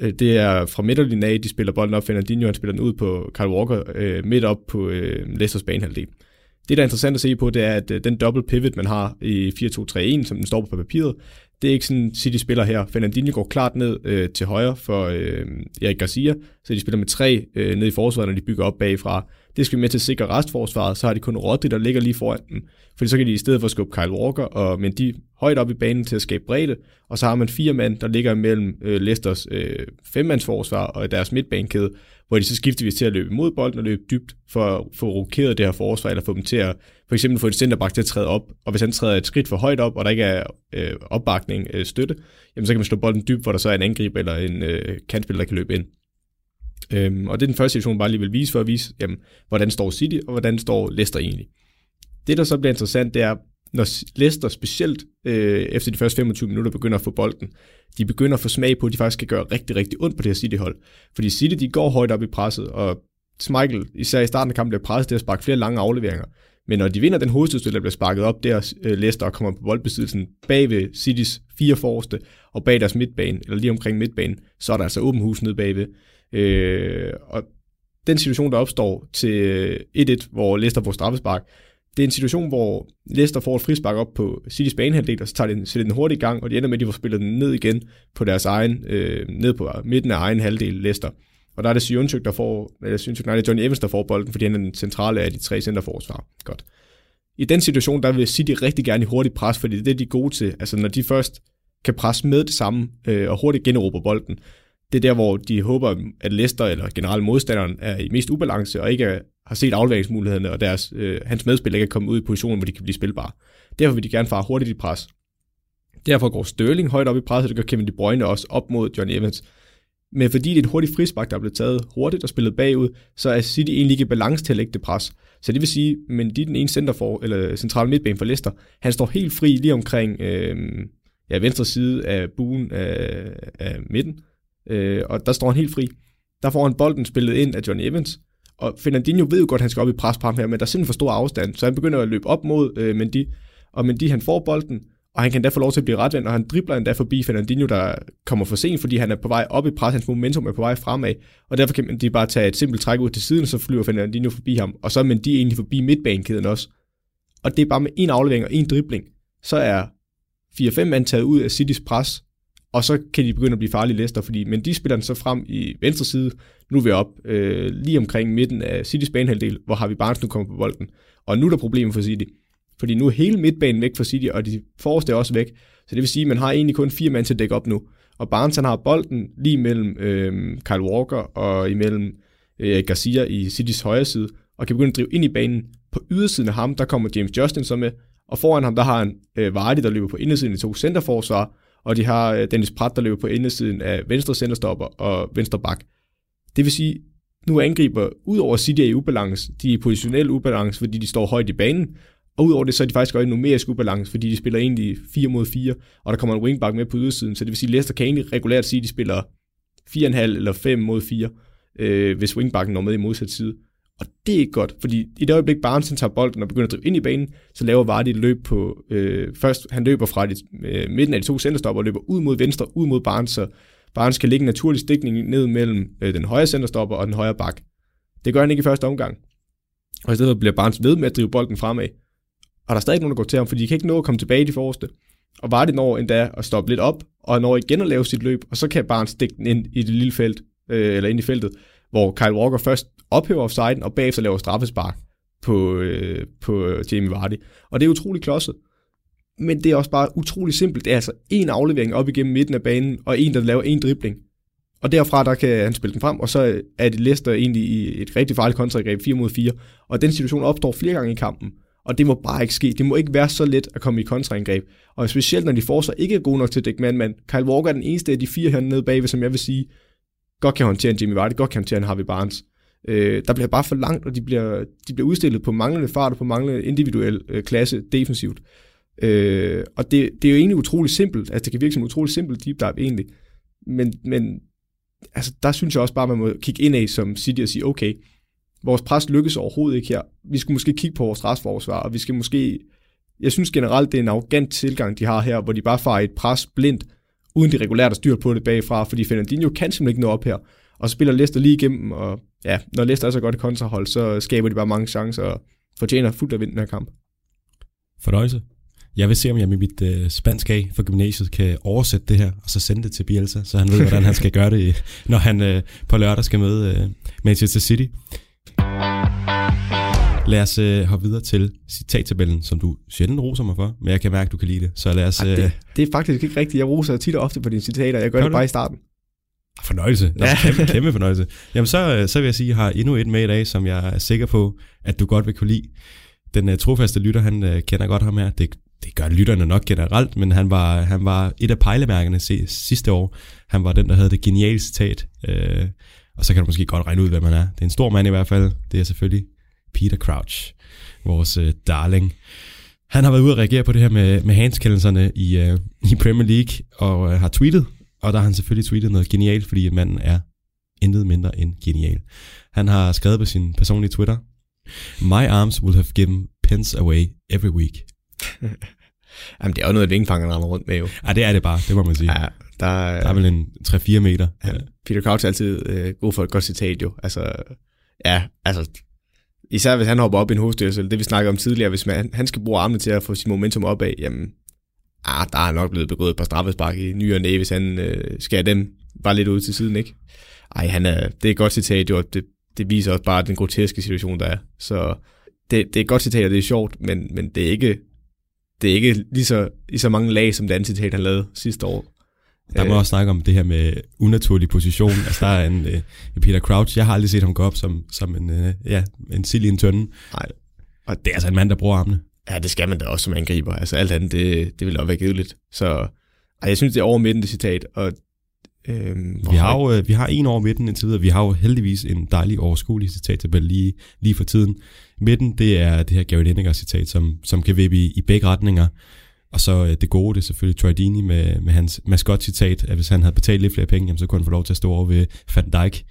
Øh, det er fra midterlinjen af, de spiller bolden op. Fernandinho han spiller den ud på Kyle Walker, øh, midt op på øh, Leicesters banehalvdel. Det, der er interessant at se på, det er, at øh, den double pivot, man har i 4-2-3-1, som den står på papiret, det er ikke sådan, City spiller her. Fernandinho går klart ned øh, til højre for øh, Erik Garcia, så de spiller med tre øh, ned i forsvaret, når de bygger op bagfra. Det skal vi med til at sikre restforsvaret, så har de kun Rodri, der ligger lige foran dem. Fordi så kan de i stedet for skubbe Kyle Walker og men de højt op i banen til at skabe bredde, og så har man fire mand, der ligger mellem øh, Leicesters øh, femmandsforsvar og deres midtbanekæde, hvor de så skifter til at løbe mod bolden og løbe dybt for at få rokeret det her forsvar, eller få dem til at for eksempel få et centerback til at træde op, og hvis han træder et skridt for højt op, og der ikke er øh, opbakning, øh, støtte, jamen så kan man slå bolden dybt, hvor der så er en angreb eller en øh, kantspiller, der kan løbe ind. Øhm, og det er den første situation, bare lige vil vise for at vise, jamen, hvordan står City, og hvordan står Leicester egentlig. Det, der så bliver interessant, det er, når Leicester specielt øh, efter de første 25 minutter begynder at få bolden, de begynder at få smag på, at de faktisk kan gøre rigtig, rigtig ondt på det her City-hold. Fordi City, de går højt op i presset, og Michael, især i starten af kampen, bliver presset til at sparke flere lange afleveringer. Men når de vinder den hovedstødspil, der bliver sparket op, der øh, Leicester og kommer på boldbesiddelsen bag ved Citys fire forreste, og bag deres midtbane, eller lige omkring midtbanen, så er der altså åben hus nede bagved. Øh, og den situation, der opstår til øh, 1-1, hvor Leicester får straffespark, det er en situation, hvor Leicester får et frispark op på Citys banehalvdel, og så tager den, sætter den hurtigt i gang, og de ender med, at de får spillet den ned igen på deres egen, øh, ned på midten af egen halvdel, Leicester. Og der er det Sionchuk, der får, eller Sionchuk, nej, det er Johnny Evans, der får bolden, fordi han er den centrale af de tre centerforsvar. Godt. I den situation, der vil City rigtig gerne i hurtigt pres, fordi det er det, de er gode til. Altså, når de først kan presse med det samme, øh, og hurtigt generobre bolden, det er der, hvor de håber, at Leicester eller generelt modstanderen er i mest ubalance, og ikke er, har set afleveringsmulighederne, og deres, øh, hans medspillere ikke er kommet ud i positionen, hvor de kan blive spilbare. Derfor vil de gerne fare hurtigt i pres. Derfor går Sterling højt op i presset, det gør Kevin De Bruyne også op mod John Evans. Men fordi det er et hurtigt frispark, der er blevet taget hurtigt og spillet bagud, så er City egentlig ikke i balance til at lægge det pres. Så det vil sige, men de er den ene center for, eller central midtbane for Leicester. Han står helt fri lige omkring øh, ja, venstre side af buen af, af midten. Øh, og der står han helt fri. Der får han bolden spillet ind af John Evans. Og Fernandinho ved jo godt, at han skal op i pres på ham her, men der er simpelthen for stor afstand. Så han begynder at løbe op mod øh, Mendy. Og Mendy han får bolden, og han kan da få lov til at blive retvendt, og han dribler endda forbi Fernandinho, der kommer for sent, fordi han er på vej op i pres, hans momentum er på vej fremad, og derfor kan de bare tage et simpelt træk ud til siden, og så flyver Fernandinho forbi ham, og så er de egentlig forbi midtbanekæden også. Og det er bare med en aflevering og en dribling, så er 4-5 mand taget ud af Citys pres, og så kan de begynde at blive farlige Leicester, fordi, men de spiller den så frem i venstre side, nu er vi op øh, lige omkring midten af Citys banehalvdel, hvor har vi Barnes nu kommer på bolden, og nu er der problemer for City. Fordi nu er hele midtbanen væk fra City, og de forreste er også væk. Så det vil sige, at man har egentlig kun fire mand til at dække op nu. Og Barnes han har bolden lige mellem øh, Kyle Walker og imellem øh, Garcia i Citys højre side, og kan begynde at drive ind i banen. På ydersiden af ham, der kommer James Justin så med, og foran ham, der har han øh, Vardy, der løber på indersiden i to centerforsvar, og de har øh, Dennis Pratt, der løber på indersiden af venstre centerstopper og venstre bak. Det vil sige, nu angriber, udover at City er i ubalance, de er i positionel ubalance, fordi de står højt i banen, og udover det, så er de faktisk også i numerisk ubalance, fordi de spiller egentlig 4 mod 4, og der kommer en wingback med på ydersiden, så det vil sige, at Leicester kan egentlig regulært sige, at de spiller 4,5 eller 5 mod 4, øh, hvis wingbacken når med i modsat side. Og det er ikke godt, fordi i det øjeblik Barnes tager bolden og begynder at drive ind i banen, så laver Vardy et løb på, øh, først han løber fra de, øh, midten af de to centerstopper og løber ud mod venstre, ud mod Barnes, så Barnes kan lægge en naturlig stikning ned mellem øh, den højre centerstopper og den højre bak. Det gør han ikke i første omgang. Og i stedet bliver Barnes ved med at drive bolden fremad. Og der er stadig nogen, der går til ham, fordi de kan ikke nå at komme tilbage i de forreste. Og Vardy når endda at stoppe lidt op, og når igen at lave sit løb, og så kan Barnes stikke den ind i det lille felt, øh, eller ind i feltet, hvor Kyle Walker først ophæver offsiden, og bagefter laver straffespark på, øh, på øh, Jamie Vardy. Og det er utrolig klodset. Men det er også bare utrolig simpelt. Det er altså en aflevering op igennem midten af banen, og en, der laver en dribling. Og derfra, der kan han spille den frem, og så er det Leicester egentlig i et rigtig farligt kontraangreb 4 mod 4. Og den situation opstår flere gange i kampen. Og det må bare ikke ske. Det må ikke være så let at komme i kontraangreb. Og specielt når de forsvar ikke er gode nok til at dække mand, mand. Kyle Walker er den eneste af de fire hernede bagved, som jeg vil sige, godt kan håndtere en Jimmy Vardy, godt kan håndtere en Harvey Barnes. Øh, der bliver bare for langt, og de bliver, de bliver udstillet på manglende fart og på manglende individuel øh, klasse defensivt. Øh, og det, det er jo egentlig utrolig simpelt. Altså det kan virke som utrolig simpelt deep dive egentlig. Men, men altså, der synes jeg også bare, man må kigge ind af som City og sige, okay, vores pres lykkes overhovedet ikke her. Vi skulle måske kigge på vores restforsvar, og vi skal måske... Jeg synes generelt, det er en arrogant tilgang, de har her, hvor de bare farer et pres blindt, uden de regulært er styrt på det bagfra, fordi Fernandinho kan simpelthen ikke nå op her. Og så spiller Leicester lige igennem, og ja, når Leicester er så godt i kontrahold, så skaber de bare mange chancer, og fortjener fuldt at vinde den her kamp. Fornøjelse. Jeg vil se, om jeg med mit øh, spansk A for gymnasiet kan oversætte det her, og så sende det til Bielsa, så han ved, hvordan han skal gøre det, når han øh, på lørdag skal møde øh, Manchester City. Lad os øh, hoppe videre til citattabellen, som du sjældent roser mig for, men jeg kan mærke, at du kan lide det. Så lad os... Øh... Det, det er faktisk ikke rigtigt. Jeg roser tit og ofte på dine citater. Jeg gør det, det bare i starten. Fornøjelse. Ja. Kæmpe, kæmpe fornøjelse. Jamen så, øh, så vil jeg sige, at jeg har endnu et med i dag, som jeg er sikker på, at du godt vil kunne lide. Den uh, trofaste lytter, han uh, kender godt ham her. Det, det gør lytterne nok generelt, men han var, han var et af pejlemærkerne sidste år. Han var den, der havde det geniale citat. Uh, og så kan du måske godt regne ud, hvem man er. Det er en stor mand i hvert fald. Det er selvfølgelig Peter Crouch, vores uh, darling. Han har været ude og reagere på det her med, med handskældelserne i, uh, i Premier League, og uh, har tweetet, og der har han selvfølgelig tweetet noget genialt, fordi manden er intet mindre end genial. Han har skrevet på sin personlige Twitter, My arms will have given pence away every week. Jamen, det er jo noget, vingefangerne render rundt med jo. Ja, det er det bare, det må man sige. Ja, der, der er vel en 3-4 meter. Ja, Peter Crouch er altid øh, god for et godt citat jo. Altså, ja, altså, især hvis han hopper op i en hovedstyrelse, det vi snakkede om tidligere, hvis man, han skal bruge armene til at få sit momentum opad, jamen, ah, der er nok blevet begået et par straffespark i ny og næ, hvis han øh, skal dem bare lidt ud til siden, ikke? Ej, han er, det er et godt citat, jo, det, det viser også bare den groteske situation, der er. Så det, det er et godt citat, og det er sjovt, men, men det er ikke det er ikke lige så, lige så mange lag, som det andet citat, han lavede sidste år. Der må øh. også snakke om det her med unaturlig position. altså, der er en uh, Peter Crouch. Jeg har aldrig set ham gå op som, som en, uh, ja, en sild i en tønde. Nej. Og det er altså en mand, der bruger armene. Ja, det skal man da også som angriber. Altså alt andet, det, det vil også være givet Så ej, jeg synes, det er over midten, det citat. Og, øhm, vi, har jo, vi har en over midten indtil videre. Vi har jo heldigvis en dejlig overskuelig citattabel lige, lige for tiden. Midten, det er det her Gary Lineker citat, som, som kan vippe i, i begge retninger. Og så øh, det gode, det er selvfølgelig Troy Deeney med, med hans maskot-citat, at hvis han havde betalt lidt flere penge, jamen, så kunne han få lov til at stå over ved Van Dijk.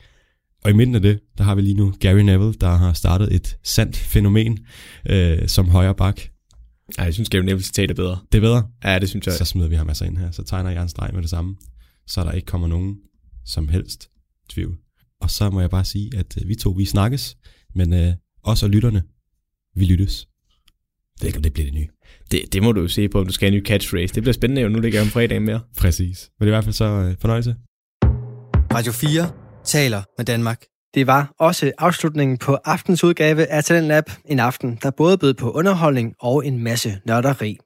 Og i midten af det, der har vi lige nu Gary Neville, der har startet et sandt fænomen øh, som højre bak. Ja, jeg synes, Gary Neville citat er bedre. Det er bedre? Ja, det synes jeg. Så smider vi ham altså ind her. Så tegner jeg en streg med det samme, så der ikke kommer nogen som helst tvivl. Og så må jeg bare sige, at øh, vi to, vi snakkes, men øh, os og lytterne, vi lyttes. Det ved ikke, om det bliver det nye. Det, det må du jo se på, om du skal have en ny catchphrase. Det bliver spændende jo, nu ligger jeg om fredagen mere. Præcis. Men det er i hvert fald så øh, fornøjelse. Radio 4 taler med Danmark. Det var også afslutningen på aftens udgave af Talent Lab. En aften, der både bød på underholdning og en masse nørderi.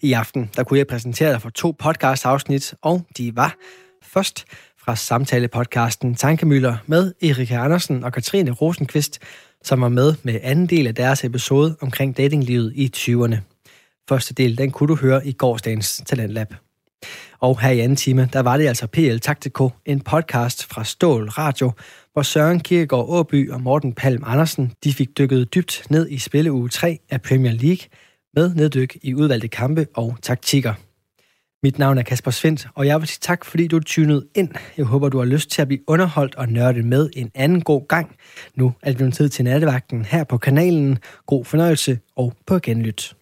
I aften, der kunne jeg præsentere dig for to podcast-afsnit, og de var først fra samtale-podcasten Tankemøller med Erika Andersen og Katrine Rosenqvist, som var med med anden del af deres episode omkring datinglivet i 20'erne. Første del, den kunne du høre i gårsdagens Talentlab. Og her i anden time, der var det altså PL Taktiko, en podcast fra Stål Radio, hvor Søren Kierkegaard Åby og Morten Palm Andersen de fik dykket dybt ned i spilleuge 3 af Premier League med neddyk i udvalgte kampe og taktikker. Mit navn er Kasper Svendt, og jeg vil sige tak, fordi du tunede ind. Jeg håber, du har lyst til at blive underholdt og nørdet med en anden god gang. Nu er det blevet tid til nattevagten her på kanalen. God fornøjelse og på genlyt.